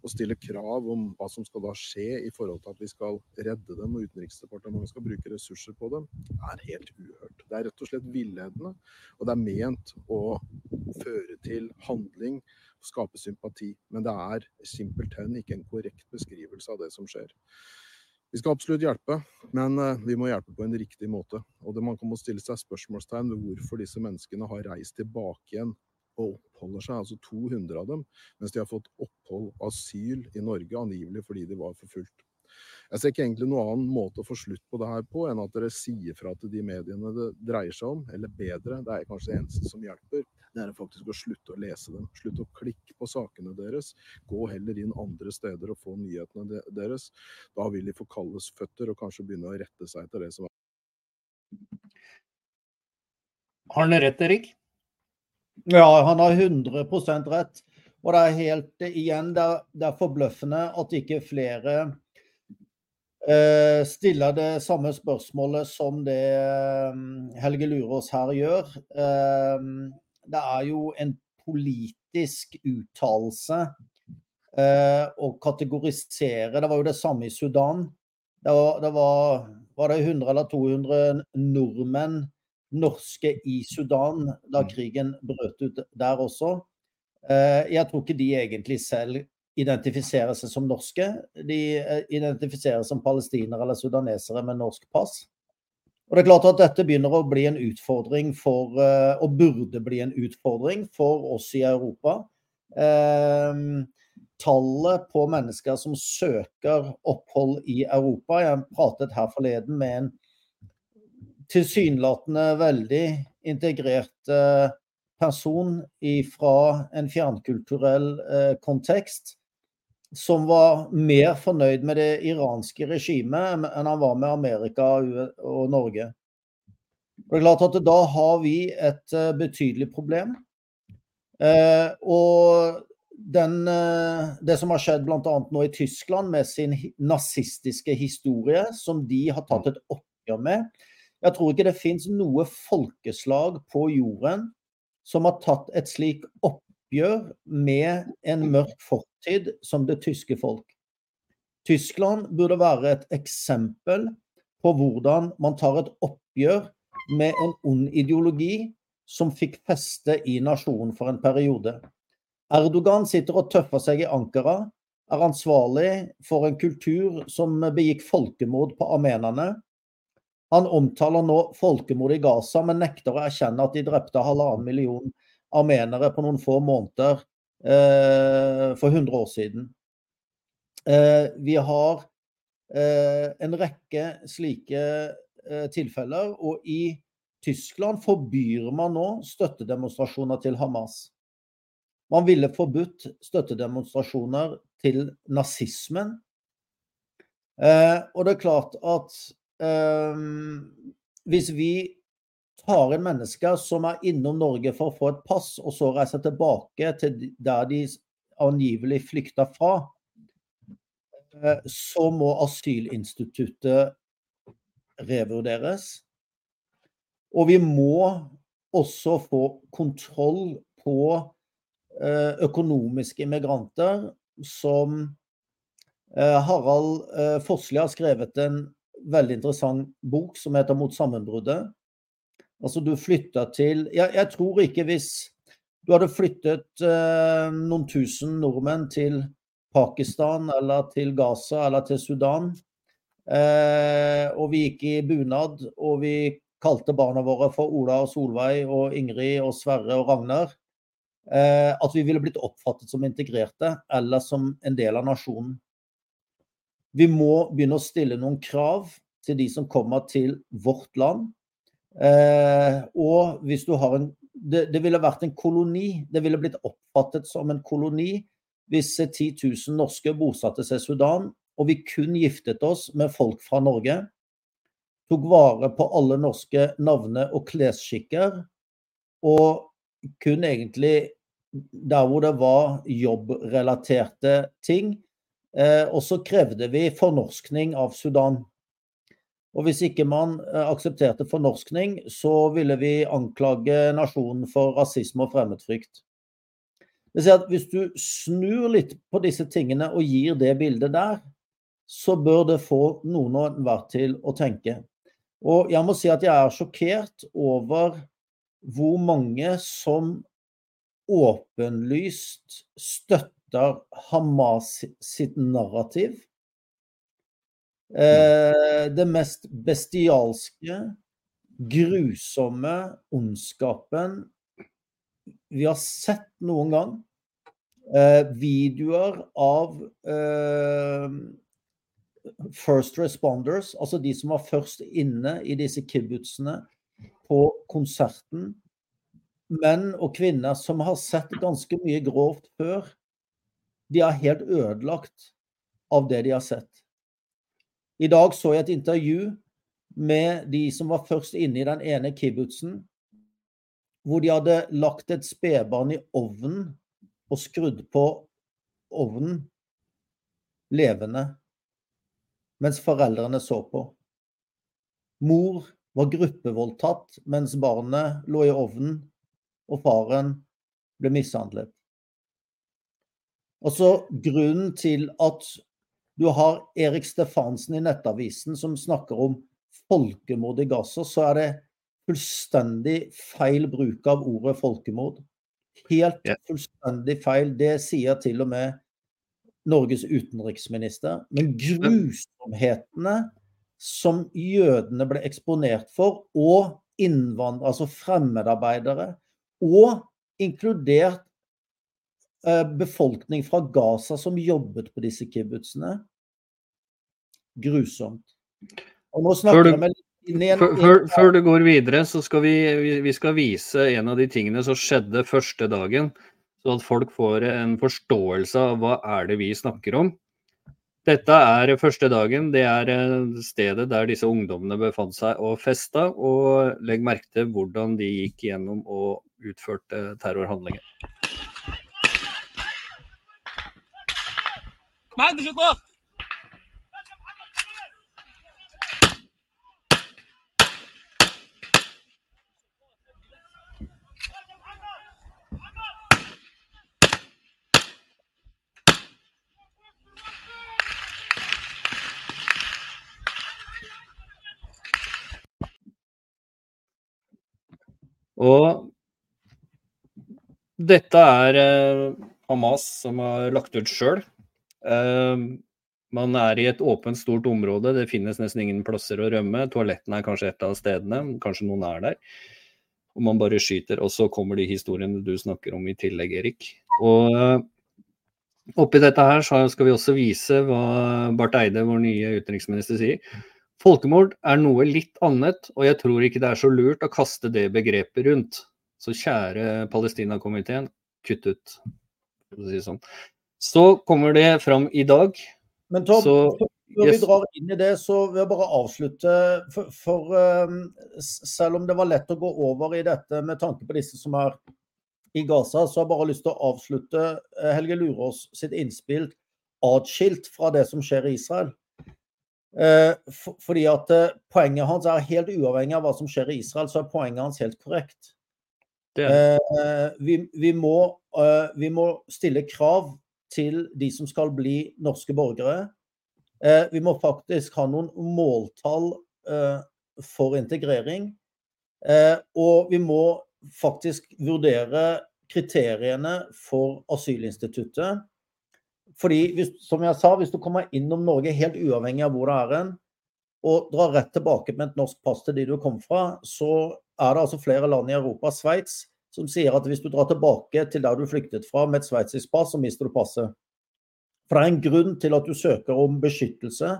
[SPEAKER 3] og stille krav om hva som skal da skje i forhold til at vi skal redde dem og Utenriksdepartementet skal bruke ressurser på dem, er helt uhørt. Det er rett og slett villedende, og det er ment å føre til handling skape sympati. Men det er simpelthen ikke en korrekt beskrivelse av det som skjer. Vi skal absolutt hjelpe, men eh, vi må hjelpe på en riktig måte. Og det Man kan må stille seg spørsmålstegn ved hvorfor disse menneskene har reist tilbake igjen og oppholder seg, altså 200 av dem, mens de har fått opphold, asyl, i Norge, angivelig fordi de var forfulgt. Jeg ser ikke egentlig noen annen måte å få slutt på det her på, enn at dere sier fra til de mediene det dreier seg om, eller bedre, det er kanskje det eneste som hjelper, det er faktisk å slutte å lese dem. Slutte å klikke på sakene deres. Gå heller inn andre steder og få nyhetene deres. Da vil de få kalles føtter og kanskje begynne å rette seg etter det som er
[SPEAKER 1] Har han rett, Erik?
[SPEAKER 2] Ja, han har 100% rett. Og det er helt igjen, det er, det er forbløffende at ikke flere stiller det samme spørsmålet som det eh, Helge Lurås her gjør. Eh, det er jo en politisk uttalelse eh, å kategorisere Det var jo det samme i Sudan. Det var, det var, var det 100 eller 200 nordmenn, norske, i Sudan da mm. krigen brøt ut der også. Eh, jeg tror ikke de egentlig selv identifiserer seg som norske. De identifiserer seg som palestinere eller sudanesere med norsk pass. Og det er klart at Dette begynner å bli en utfordring for, eh, og burde bli en utfordring for oss i Europa. Eh, tallet på mennesker som søker opphold i Europa Jeg pratet her forleden med en tilsynelatende veldig integrert eh, person fra en fjernkulturell eh, kontekst som var mer fornøyd med det iranske regimet enn han var med Amerika og Norge. Det er klart at Da har vi et uh, betydelig problem. Eh, og den, uh, det som har skjedd bl.a. nå i Tyskland med sin nazistiske historie, som de har tatt et oppgjør med Jeg tror ikke det fins noe folkeslag på jorden som har tatt et slik oppgjør med en mørk fortid som det tyske folk. Tyskland burde være et eksempel på hvordan man tar et oppgjør med en ond ideologi som fikk feste i nasjonen for en periode. Erdogan sitter og tøffer seg i Ankara, er ansvarlig for en kultur som begikk folkemord på armenerne. Han omtaler nå folkemord i Gaza, men nekter å erkjenne at de drepte halvannen million armenere på noen få måneder eh, for 100 år siden. Eh, vi har eh, en rekke slike tilfeller, og i Tyskland forbyr man nå støttedemonstrasjoner til Hamas. Man ville forbudt støttedemonstrasjoner til nazismen. Og det er klart at hvis vi tar inn mennesker som er innom Norge for å få et pass, og så reiser tilbake til der de angivelig flykta fra, eh, så må asylinstituttet revurderes. Og vi må også få kontroll på eh, økonomiske immigranter, som eh, Harald Forsli har skrevet en veldig interessant bok som heter 'Mot sammenbruddet'. Altså du flytta til jeg, jeg, tror ikke hvis du hadde flyttet eh, noen tusen nordmenn til Pakistan eller til Gaza eller til Sudan, eh, og vi gikk i bunad og vi kalte barna våre for Ola og Solveig og Ingrid og Sverre og Ragnar, eh, at vi ville blitt oppfattet som integrerte eller som en del av nasjonen. Vi må begynne å stille noen krav til de som kommer til vårt land Eh, og hvis du har en det, det, ville vært en koloni. Det ville blitt oppfattet som en koloni hvis 10 000 norske bosatte seg i Sudan, og vi kun giftet oss med folk fra Norge. Tok vare på alle norske navne- og klesskikker. Og kun egentlig der hvor det var jobbrelaterte ting. Eh, og så krevde vi fornorskning av Sudan. Og hvis ikke man eh, aksepterte fornorskning, så ville vi anklage nasjonen for rasisme og fremmedfrykt. Hvis du snur litt på disse tingene og gir det bildet der, så bør det få noen og enhver til å tenke. Og jeg må si at jeg er sjokkert over hvor mange som åpenlyst støtter Hamas sitt narrativ Eh, det mest bestialske, grusomme ondskapen vi har sett noen gang. Eh, videoer av eh, first responders, altså de som var først inne i disse kibbutzene på konserten. Menn og kvinner som har sett ganske mye grovt før. De er helt ødelagt av det de har sett. I dag så jeg et intervju med de som var først inne i den ene kibbutzen, hvor de hadde lagt et spedbarn i ovnen og skrudd på ovnen levende, mens foreldrene så på. Mor var gruppevoldtatt mens barnet lå i ovnen, og faren ble mishandlet. Altså Grunnen til at du har Erik Stefansen i Nettavisen som snakker om folkemord i Gaza, så er det fullstendig feil bruk av ordet folkemord. Helt fullstendig feil. Det sier til og med Norges utenriksminister. Men grusomhetene som jødene ble eksponert for, og innvandrere, altså fremmedarbeidere, og inkludert befolkning fra Gaza som jobbet på disse kibbutzene. Grusomt. Og nå snakker jeg med
[SPEAKER 1] før, før, før, du går videre, så skal vi, vi skal vise en av de tingene som skjedde første dagen. Så at folk får en forståelse av hva er det vi snakker om. Dette er første dagen. Det er eh, stedet der disse ungdommene befant seg og festa. Og legg merke til hvordan de gikk gjennom og utførte terrorhandlinger. ما عندش اطلاق Og dette er eh, Hamas som har lagt ut sjøl. Eh, man er i et åpent, stort område. Det finnes nesten ingen plasser å rømme. Toalettene er kanskje et av stedene. Kanskje noen er der. Og man bare skyter. Og så kommer de historiene du snakker om i tillegg, Erik. Og eh, oppi dette her skal vi også vise hva Barth Eide, vår nye utenriksminister, sier. Folkemord er noe litt annet, og jeg tror ikke det er så lurt å kaste det begrepet rundt. Så kjære Palestina-komiteen, kutt ut. Si sånn. Så kommer det fram i dag.
[SPEAKER 2] Men Tom, så, før yes. vi drar inn i det, så vil jeg bare avslutte. For, for um, selv om det var lett å gå over i dette med tanke på disse som er i Gaza, så har jeg bare lyst til å avslutte eh, Helge Lurås sitt innspill atskilt fra det som skjer i Israel. Eh, fordi at eh, Poenget hans er helt uavhengig av hva som skjer i Israel, så er poenget hans helt korrekt. Eh, vi, vi, må, vi, må, stille krav til de som skal bli norske borgere. vi må faktisk ha noen måltall for integrering. og vi må faktisk vurdere kriteriene for asylinstituttet fordi, hvis, som jeg sa, hvis du kommer innom Norge helt uavhengig av hvor du er hen, og drar rett tilbake med et norsk pass til de du kom fra, så er det altså flere land i Europa, Sveits, som sier at hvis du drar tilbake til der du flyktet fra med et sveitsisk pass, så mister du passet. For det er en grunn til at du søker om beskyttelse.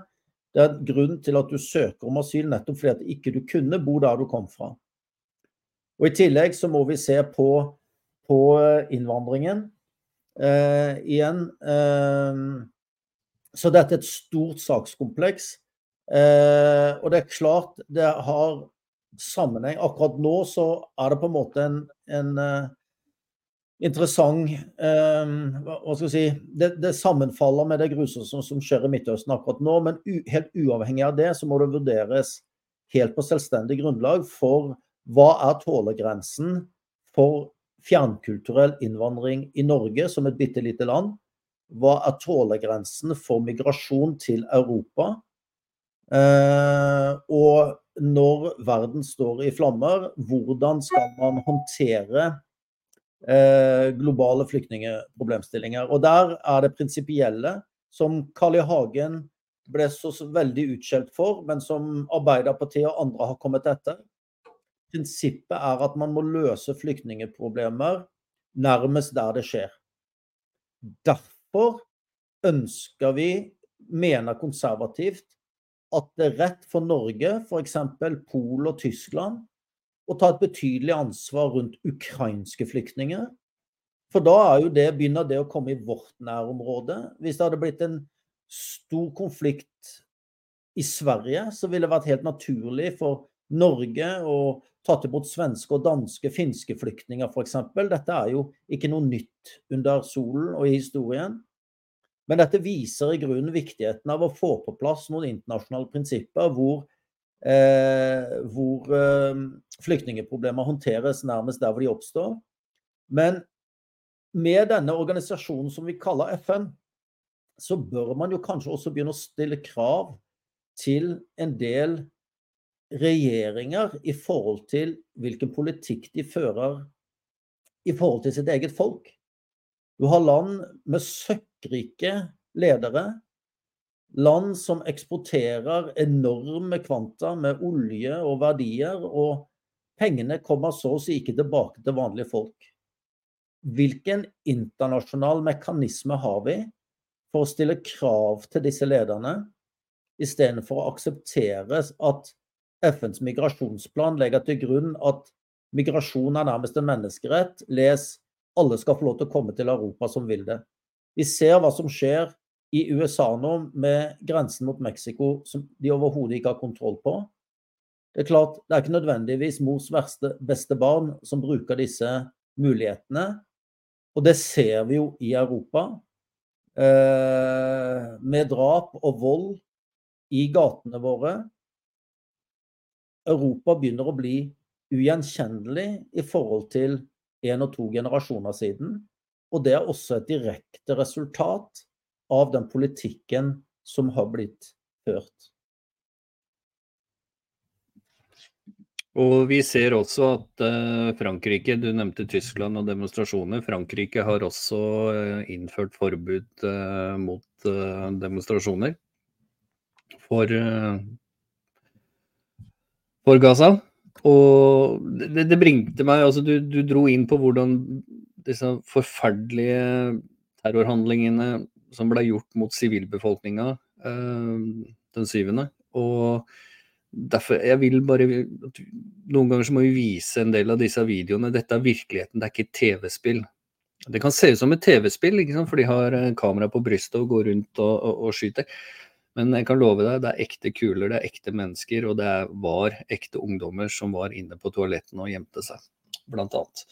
[SPEAKER 2] Det er en grunn til at du søker om asyl nettopp fordi at ikke du kunne bo der du kom fra. Og I tillegg så må vi se på, på innvandringen. eh, igjen. Eh, så dette er et stort sakskompleks. Eh, og det er klart det har sammenheng. Akkurat nå så er det på en måte en, en interessant Hva skal jeg si det, det, sammenfaller med det grusomme som, som, skjer i Midtøsten akkurat nå. Men u, helt uavhengig av det så må det vurderes helt på selvstendig grunnlag for hva er tålegrensen for fjernkulturell innvandring i Norge som et bitte lite land? Hva er tålegrensen for migrasjon til Europa? Uh, og når verden står i flammer, hvordan skal man håndtere eh, globale flyktningeproblemstillinger? Og der er det prinsipielle, som Carl I. Hagen ble så veldig utskjelt for, men som Arbeiderpartiet og andre har kommet etter. Prinsippet er at man må løse flyktningeproblemer nærmest der det skjer. Derfor ønsker vi, mener konservativt, at det er rett for Norge, f.eks. Pol og Tyskland, å ta et betydelig ansvar rundt ukrainske flyktninger. For da er jo det, begynner det å komme i vårt nærområde. Hvis det hadde blitt en stor konflikt i Sverige, så ville det vært helt naturlig for Norge å tatt imot svenske og danske, finske flyktninger f.eks. Dette er jo ikke noe nytt under solen og i historien. Men dette viser i grunnen viktigheten av å få på plass noen internasjonale prinsipper hvor, eh, hvor eh, flyktningeproblemer håndteres nærmest der hvor de oppstår. Men med denne organisasjonen som vi kaller FN, så bør man jo kanskje også begynne å stille krav til en del regjeringer i forhold til hvilken politikk de fører i forhold til sitt eget folk. Du har land med søkkrike ledere, land som eksporterer enorme kvanta med olje og verdier, og pengene kommer så å si ikke tilbake til vanlige folk. Hvilken internasjonal mekanisme har vi for å stille krav til disse lederne, istedenfor å akseptere at FNs migrasjonsplan legger til grunn at migrasjon er nærmest en menneskerett. Les alle skal få lov til å komme til Europa som vil det. Vi ser hva som skjer i USA nå med grensen mot Mexico som de overhodet ikke har kontroll på. Det er klart, det er ikke nødvendigvis mors verste, beste barn som bruker disse mulighetene. Og det ser vi jo i Europa. Eh, med drap og vold i gatene våre. Europa begynner å bli ugjenkjennelig i forhold til en og to generasjoner siden. Og det er også et direkte resultat av den politikken som har blitt ført.
[SPEAKER 1] Og vi ser også at uh, Frankrike, du nevnte Tyskland og demonstrasjoner. Frankrike har også uh, innført forbud uh, mot demonstrasjoner for, for Gaza. Og det, det bringte meg altså du, du, dro inn på hvordan disse forferdelige terrorhandlingene som ble gjort mot sivilbefolkninga den syvende. Og derfor, jeg vil bare Noen ganger så må vi vise en del av disse videoene. Dette er virkeligheten, det er ikke TV-spill. Det kan se ut som et TV-spill, for de har eh, kamera på brystet og går rundt og, og, og, skyter. Men jeg kan love deg, det er ekte kuler, det er ekte mennesker, og det var ekte ungdommer som var inne på toalettene og gjemte seg, blant annet.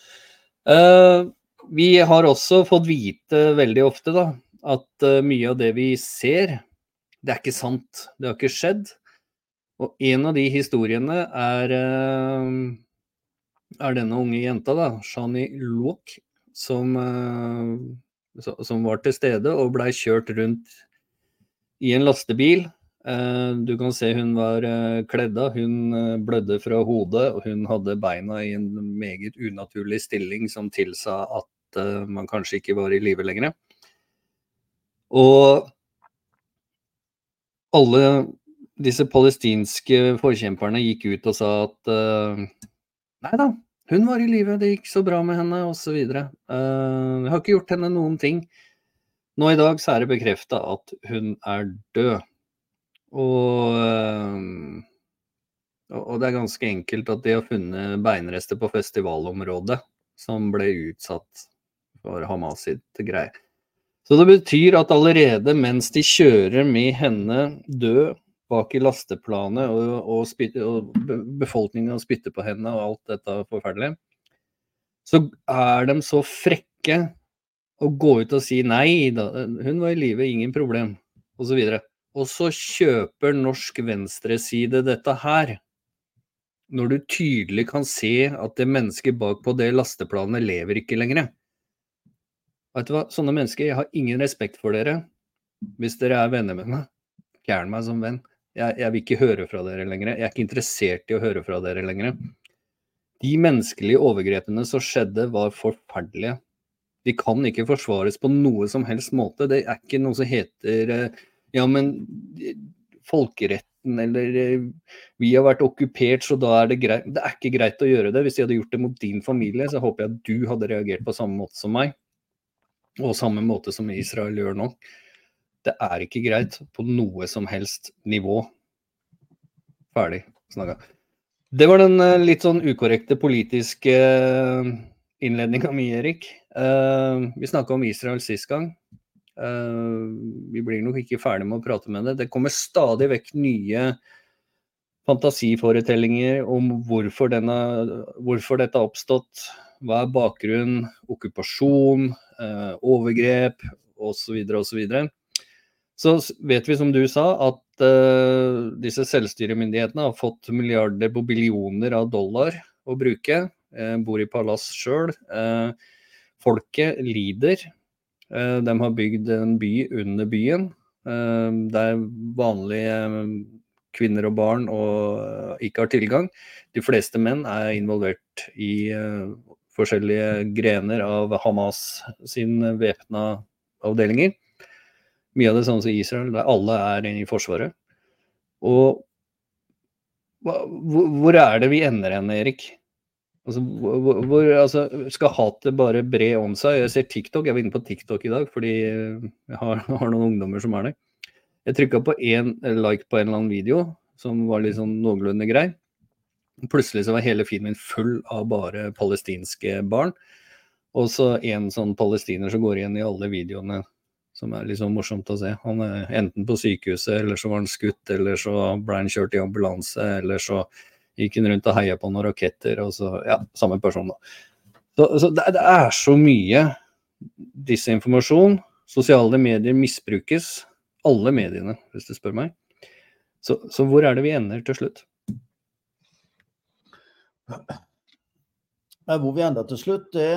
[SPEAKER 1] Uh, vi har også fått vite veldig ofte da, at uh, mye av det vi ser, det er ikke sant. Det har ikke skjedd. Og en av de historiene er, uh, er denne unge jenta, da, Shani Luok, som, som var til stede og blei kjørt rundt i en lastebil. Eh, du kan se hun var kledd av, hun blødde fra hodet, og hun hadde beina i en meget unaturlig stilling som tilsa at man kanskje ikke var i live lenger. Og alle disse palestinske forkjemperne gikk ut og sa at nei da, hun var i live, det gikk så bra med henne, osv. Jeg har ikke gjort henne noen ting. Nå i dag så er det bekrefta at hun er død. Og, uh, og det er ganske enkelt at de har funnet beinrester på festivalområdet som ble utsatt for Hamas sitt greie. Så det betyr at allerede mens de kjører med henne død bak i lasteplanet, og, og, og befolkningen spytter på henne og alt dette forferdelige, så er de så frekke å gå ut og si nei da, hun var i live, ingen problem, osv. Og, og så kjøper norsk venstreside dette her. Når du tydelig kan se at det mennesket bak på det lasteplanet lever ikke lenger. Vet du hva, sånne mennesker, jeg har ingen respekt for dere. Hvis dere er venner med meg, fjern meg som venn. Jeg, jeg, vil ikke høre fra dere lenger. Jeg er ikke interessert i å høre fra dere lenger. De menneskelige overgrepene som skjedde, var forferdelige. De kan ikke forsvares på noe som helst måte. Det er ikke noe som heter eh, ja, men eh, folkeretten eller eh, vi har vært okkupert, så da er det greit. Det er ikke greit å gjøre det. Hvis de hadde gjort det mot din familie, så håper jeg at du hadde reagert på samme måte som meg. Og samme måte som Israel gjør nå. Det er ikke greit på noe som helst nivå. Ferdig snakka. Det var den litt sånn ukorrekte politiske innledninga mi, Erik. Uh, vi snakka om Israel sist gang. Uh, vi blir nok ikke ferdig med å prate med det. Det kommer stadig vekk nye fantasiforetellinger om hvorfor, denne, hvorfor dette har oppstått. Hva er bakgrunnen, okkupasjon, uh, overgrep osv. osv. Så vet vi, som du sa, at disse selvstyremyndighetene har fått milliarder på billioner av dollar å bruke. Bor i palass sjøl. Uh, folket lider. de har bygd en by under byen. der vanlige kvinner og barn og ikke har tilgang. De fleste menn er involvert i forskjellige grener av Hamas sin væpna avdelinger. Mye av det samme som Israel, der alle er inne i Forsvaret. Og hvor er det vi ender hen, Erik? Altså, hvor, hvor, altså, skal hatet bare bre om seg? Jeg ser TikTok, jeg var inne på TikTok i dag fordi jeg har, har noen ungdommer som er der. Jeg trykka på én like på en eller annen video som var litt sånn noenlunde grei. Plutselig så var hele min full av bare palestinske barn. Og så en sånn palestiner som går igjen i alle videoene, som er litt sånn morsomt å se. Han er enten på sykehuset, eller så var han skutt, eller så ble han kjørt i ambulanse, eller så gikk han rundt og heia på noen raketter, og så Ja, samme person, da. Så, så det, det, er så mye disinformasjon. Sosiale medier misbrukes. Alle mediene, hvis du spør meg. Så, så hvor er det vi ender til slutt?
[SPEAKER 2] Hvor vi ender til slutt, det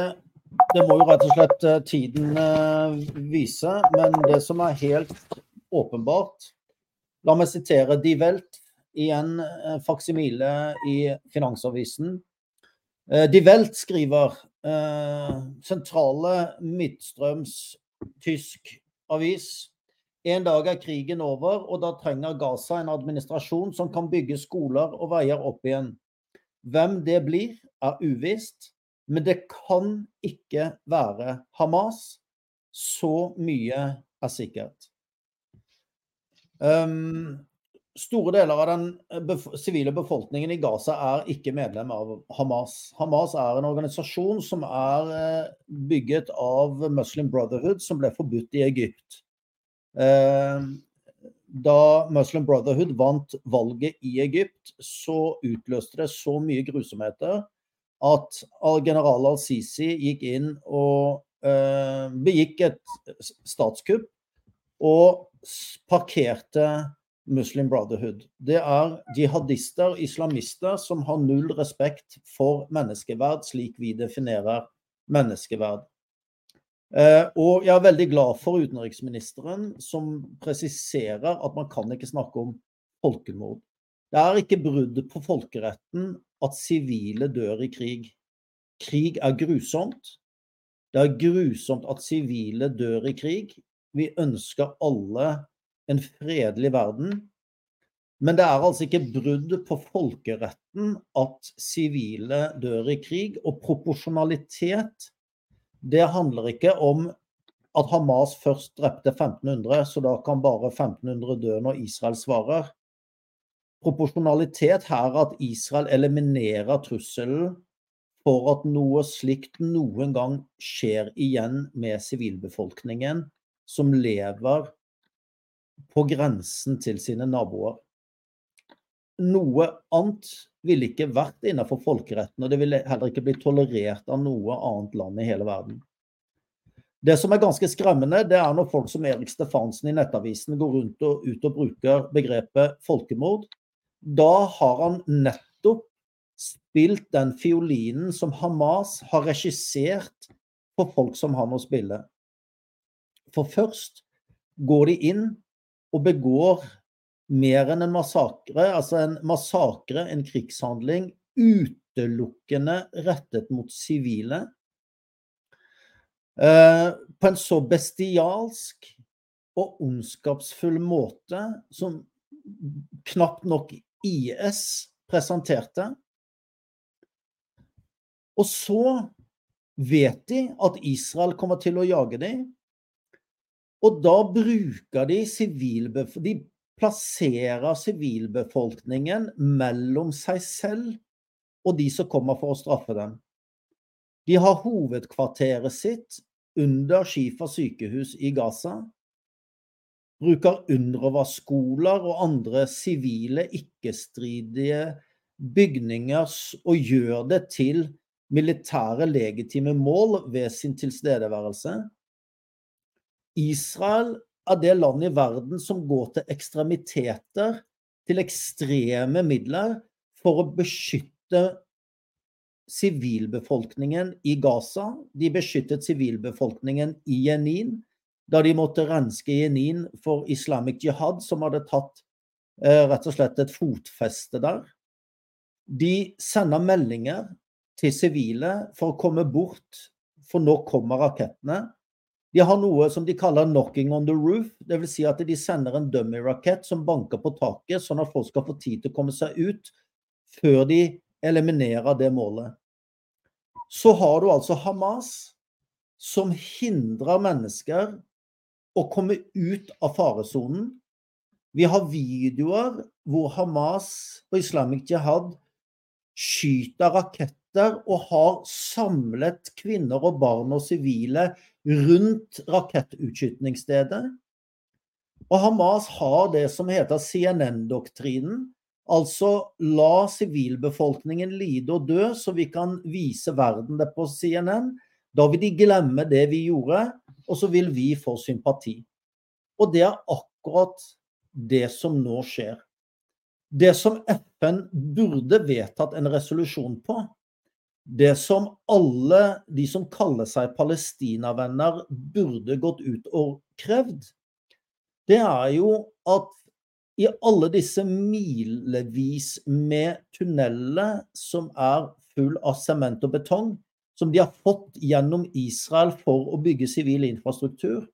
[SPEAKER 2] det må jo rett og slett eh, tiden eh, vise. Men det som er helt åpenbart La meg sitere Die Welt, igjen eh, faksimile i Finansavisen. De Welt skriver sentrale Midtstrøms tysk avis. En dag er krigen over, og da trenger Gaza en administrasjon som kan bygge skoler og veier opp igjen. Hvem det blir, er uvisst. Men det kan ikke være Hamas. Så mye er sikkert. Um, store deler av den bef sivile befolkningen i Gaza er ikke medlem av Hamas. Hamas er en organisasjon som er uh, bygget av Muslim Brotherhood, som ble forbudt i Egypt. Uh, da Muslim Brotherhood vant valget i Egypt, så utløste det så mye grusomheter at general al-Sisi gikk inn og begikk et statskupp og parkerte Muslim Brotherhood. Det er jihadister, islamister, som har null respekt for menneskeverd, slik vi definerer menneskeverd. Uh, og jeg er veldig glad for utenriksministeren som presiserer at man kan ikke snakke om folkemord. Det er ikke brudd på folkeretten at sivile dør i krig. Krig er grusomt. Det er grusomt at sivile dør i krig. Vi ønsker alle en fredelig verden. Men det er altså ikke brudd på folkeretten at sivile dør i krig. Og proporsjonalitet, det handler ikke om at Hamas først drepte 1500, så da kan bare 1500 dø når Israel svarer proporsjonalitet her er at Israel eliminerer trusselen for at noe slikt noen gang skjer igjen med sivilbefolkningen som lever på grensen til sine naboer. Noe annet ville ikke vært innenfor folkeretten, og det ville heller ikke blitt tolerert av noe annet land i hele verden. Det som er ganske skremmende, det er når folk som Erik Stefansen i Nettavisen går rundt og ut og bruker begrepet folkemord da har han nettopp spilt den fiolinen som Hamas har regissert for folk som han å spille. For først går de inn og begår mer enn en massakre, altså en massakre, en krigshandling, utelukkende rettet mot sivile. Eh, på en så bestialsk og ondskapsfull måte som knapt nok IS presenterte. Og så vet de at Israel kommer til å jage dem. Og da bruker de De plasserer sivilbefolkningen mellom seg selv og de som kommer for å straffe dem. De har hovedkvarteret sitt under Shifa sykehus i Gaza bruker UNRWA-skoler og andre sivile, ikke-stridige bygninger og gjør det til militære legitime mål ved sin tilstedeværelse. Israel er det landet i verden som går til ekstremiteter, til ekstreme midler, for å beskytte sivilbefolkningen i Gaza. De beskyttet sivilbefolkningen i Jenin da de måtte renske Jenin for Islamic Jihad, som hadde tatt eh, rett og slett et fotfeste der. De sender meldinger til sivile for å komme bort, for nå kommer rakettene. De har noe som de kaller 'knocking on the roof'. Dvs. Si at de sender en dummy-rakett som banker på taket, sånn at folk skal få tid til å komme seg ut før de eliminerer det målet. Så har du altså Hamas, som hindrer mennesker å komme ut av faresonen. Vi har videoer hvor Hamas og Islamic Jihad skyter raketter og har samlet kvinner og barn og sivile rundt rakettutskytningsstedet. Og Hamas har det som heter CNN-doktrinen. Altså la sivilbefolkningen lide og dø, så vi kan vise verden det på CNN. Da vil de glemme det vi gjorde, og så vil vi få sympati. Og det er akkurat det som nå skjer. Det som FN burde vedtatt en resolusjon på, det som alle de som kaller seg palestinavenner, burde gått ut og krevd, det er jo at i alle disse milevis med tunneler som er full av sement og betong, som de har fått gjennom Israel for å bygge sivil infrastruktur,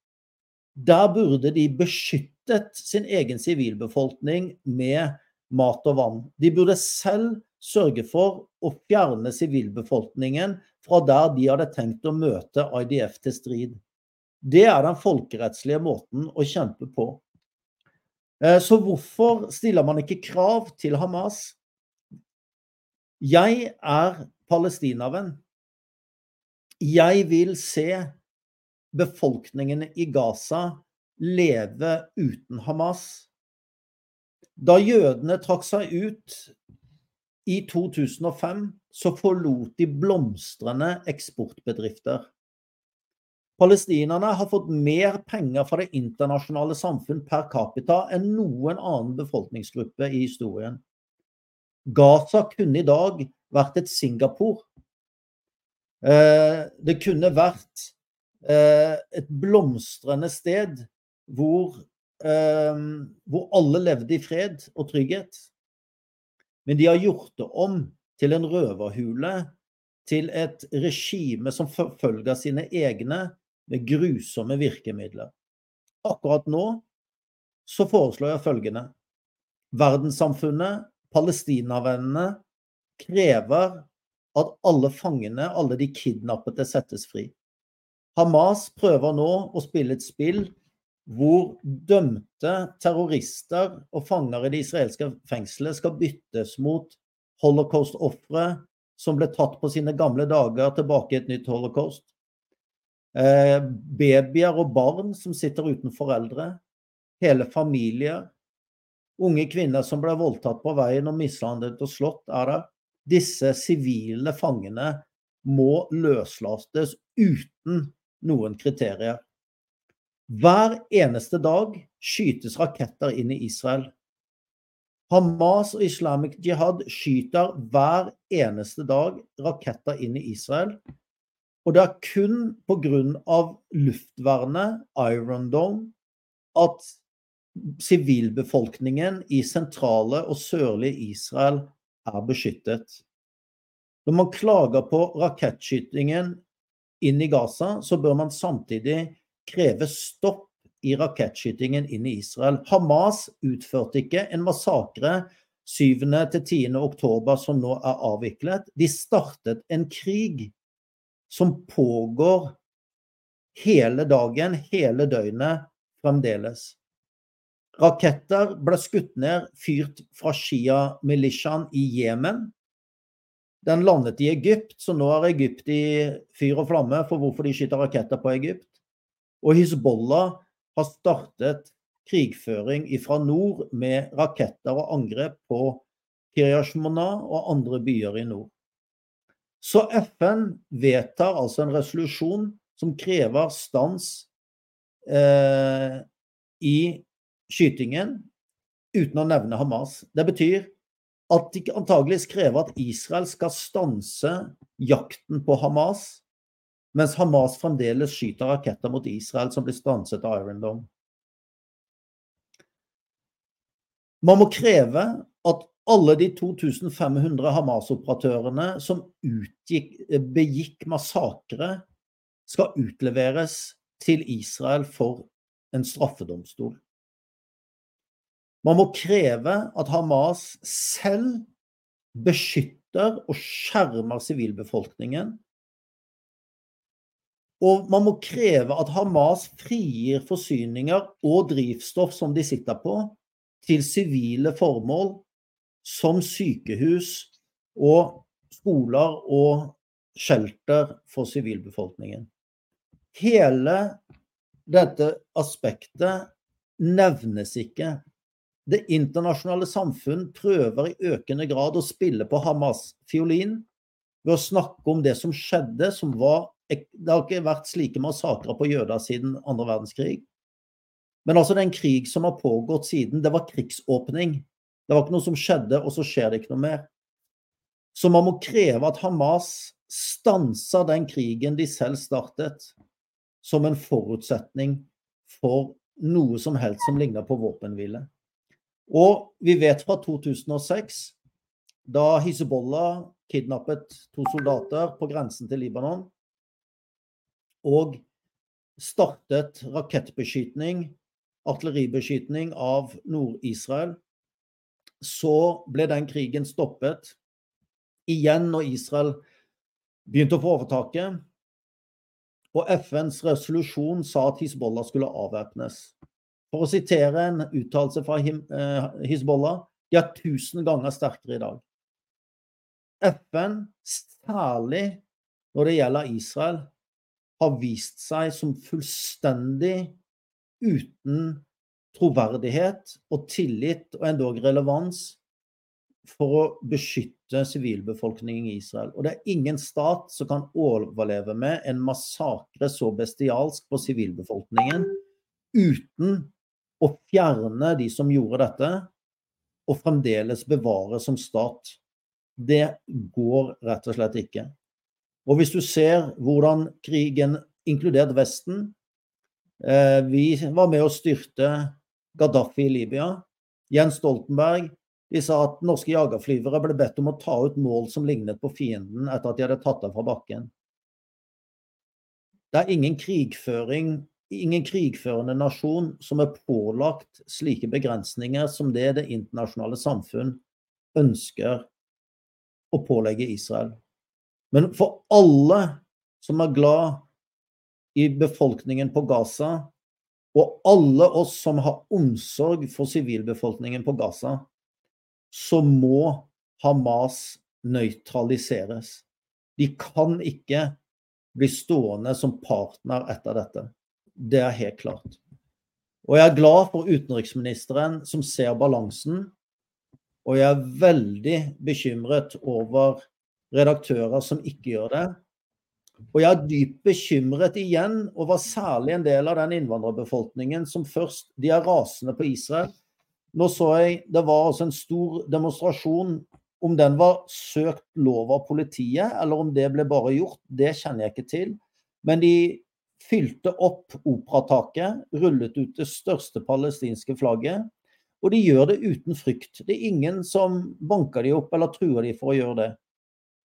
[SPEAKER 2] der burde de beskyttet sin egen sivilbefolkning med mat og vann. De burde selv sørge for å fjerne sivilbefolkningen fra der de hadde tenkt å møte IDF til strid. Det er den folkerettslige måten å kjempe på. Eh, så hvorfor stiller man ikke krav til Hamas? Jeg er palestinavenn. Jeg vil se befolkningen i Gaza leve uten Hamas. Da jødene trakk seg ut i 2005, så forlot de blomstrende eksportbedrifter. Palestinerne har fått mer penger fra det internasjonale samfunn per capita enn noen annen befolkningsgruppe i historien. Gaza kunne i dag vært et Singapore Eh, det kunne vært eh, et blomstrende sted hvor, eh, hvor alle levde i fred og trygghet. Men de har gjort det om til en røverhule, til et regime som forfølger sine egne med grusomme virkemidler. Akkurat nå så foreslår jeg følgende. Verdenssamfunnet, palestinavennene, krever at alle fangene, alle de kidnappede, settes fri. Hamas prøver nå å spille et spill hvor dømte terrorister og fanger i det israelske fengselet skal byttes mot holocaust-ofre som ble tatt på sine gamle dager tilbake i et nytt holocaust. Eh, babyer og barn som sitter uten foreldre. Hele familier. Unge kvinner som ble voldtatt på veien og mishandlet og slått, er der disse sivile fangene må løslates uten noen kriterier. Hver eneste dag skytes raketter inn i Israel. Hamas og Islamic Jihad skyter hver eneste dag raketter inn i Israel. Og det er kun pga. luftvernet, Iron Dome, at sivilbefolkningen i sentrale og sørlige Israel er beskyttet. Når man klager på rakettskytingen inn i Gaza, så bør man samtidig kreve stopp i rakettskytingen inn i Israel. Hamas utførte ikke en massakre 7. til 10. oktober som nå er avviklet. De startet en krig som pågår hele dagen, hele døgnet fremdeles. Raketter ble skutt ned, fyrt fra Shia-militiaen i Jemen. Den landet i Egypt, så nå er Egypt i fyr og flamme for hvorfor de skyter raketter på Egypt. Og Hizbollah har startet krigføring fra nord med raketter og angrep på Kiryashmona og andre byer i nord. Så FN vedtar altså en resolusjon som krever stans eh, i skytingen uten å nevne Hamas. Det betyr at de antageligvis krever at Israel skal stanse jakten på Hamas, mens Hamas fremdeles skyter raketter mot Israel som blir stanset av Iron Dome. Man må kreve at alle de 2500 Hamas-operatørene som utgikk, begikk massakre, skal utleveres til Israel for en straffedomstol. Man må kreve at Hamas selv beskytter og skjermer sivilbefolkningen. Og man må kreve at Hamas frigir forsyninger og drivstoff som de sitter på, til sivile formål som sykehus og skoler og shelter for sivilbefolkningen. Hele dette aspektet nevnes ikke. Det internasjonale samfunn prøver i økende grad å spille på Hamas-fiolin ved å snakke om det som skjedde, som var Det har ikke vært slike massakrer på jøder siden andre verdenskrig. Men altså, det er en krig som har pågått siden. Det var krigsåpning. Det var ikke noe som skjedde, og så skjer det ikke noe mer. Så man må kreve at Hamas stanser den krigen de selv startet, som en forutsetning for noe som helst som ligner på våpenhvile. Og vi vet fra 2006, da Hizbollah kidnappet to soldater på grensen til Libanon og startet rakettbeskytning, artilleribeskytning av Nord-Israel, så ble den krigen stoppet igjen når Israel begynte å få overtaket. Og FNs resolusjon sa at Hizbollah skulle avvæpnes. For å sitere en uttalelse fra eh, Hizbollah de er tusen ganger sterkere i dag. FN, særlig når det gjelder Israel, har vist seg som fullstendig uten troverdighet og tillit og endog relevans for å beskytte sivilbefolkningen i Israel. Og det er ingen stat som kan overleve med en massakre så bestialsk på sivilbefolkningen uten å fjerne de som gjorde dette, og fremdeles bevare som stat. Det går rett og slett ikke. Og hvis du ser hvordan krigen, inkludert Vesten eh, Vi var med å styrte Gaddafi i Libya. Jens Stoltenberg de sa at norske jagerflyvere ble bedt om å ta ut mål som lignet på fienden etter at de hadde tatt av fra bakken. Det er ingen krigføring, ingen krigførende nasjon som er pålagt slike begrensninger som det det internasjonale samfunn ønsker å pålegge Israel. Men for alle som er glad i befolkningen på Gaza, og alle oss som har omsorg for sivilbefolkningen på Gaza, så må Hamas nøytraliseres. De kan ikke bli stående som partner etter dette. Det er helt klart. Og jeg er glad for utenriksministeren som ser balansen. Og jeg er veldig bekymret over redaktører som ikke gjør det. Og jeg er dypt bekymret igjen over særlig en del av den innvandrerbefolkningen som først De er rasende på Israel. Nå så jeg det var altså en stor demonstrasjon. Om den var søkt lov av politiet, eller om det ble bare gjort, det kjenner jeg ikke til. Men de fylte opp operataket, rullet ut det største palestinske flagget. Og de gjør det uten frykt. Det er ingen som banker de opp eller truer de for å gjøre det.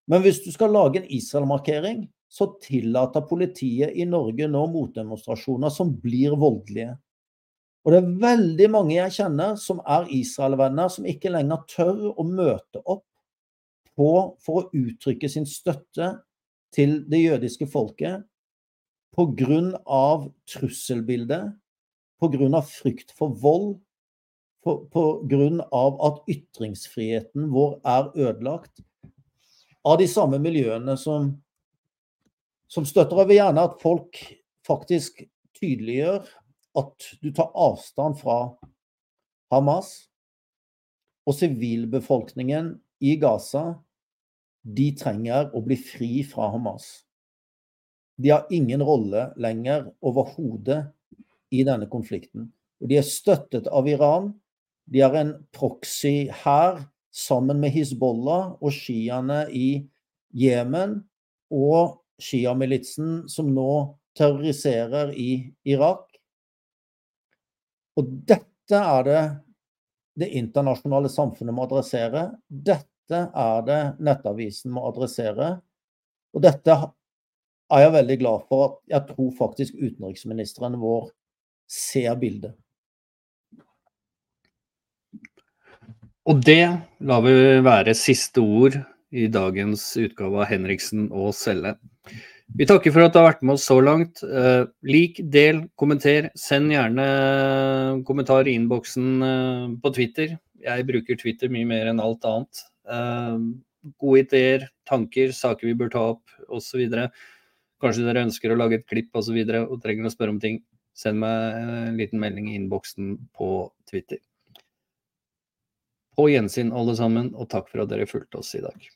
[SPEAKER 2] Men hvis du skal lage en Israel-markering, så tillater politiet i Norge nå motdemonstrasjoner som blir voldelige. Og det er veldig mange jeg kjenner som er Israel-venner, som ikke lenger tør å møte opp på, for å uttrykke sin støtte til det jødiske folket pga. trusselbildet, pga. frykt for vold, pga. at ytringsfriheten vår er ødelagt av de samme miljøene som, som støtter. Jeg vil gjerne at folk faktisk tydeliggjør at du tar avstand fra Hamas og sivilbefolkningen i Gaza. De trenger å bli fri fra Hamas. De har ingen rolle lenger overhodet i denne konflikten. Og de er støttet av Iran. De har en proxy her sammen med Hizbollah og sjiaene i Jemen og sjiamilitsen som nå terroriserer i Irak. Og dette er det det internasjonale samfunnet må adressere. Dette er det Nettavisen må adressere. Og dette er jeg veldig glad for at jeg tror faktisk utenriksministeren vår ser bildet.
[SPEAKER 1] Og det lar vi være siste ord i dagens utgave av Henriksen og Selle. Vi takker for at du har vært med oss så langt. Eh, lik, del, kommenter. Send gjerne kommentar i innboksen eh, på Twitter. Jeg bruker Twitter mye mer enn alt annet. Eh, gode ideer, tanker, saker vi bør ta opp osv. Kanskje dere ønsker å lage et klipp. Og, så videre, og trenger å spørre om ting. Send meg en liten melding i innboksen på Twitter. På gjensyn alle sammen, og takk for at dere fulgte oss i dag.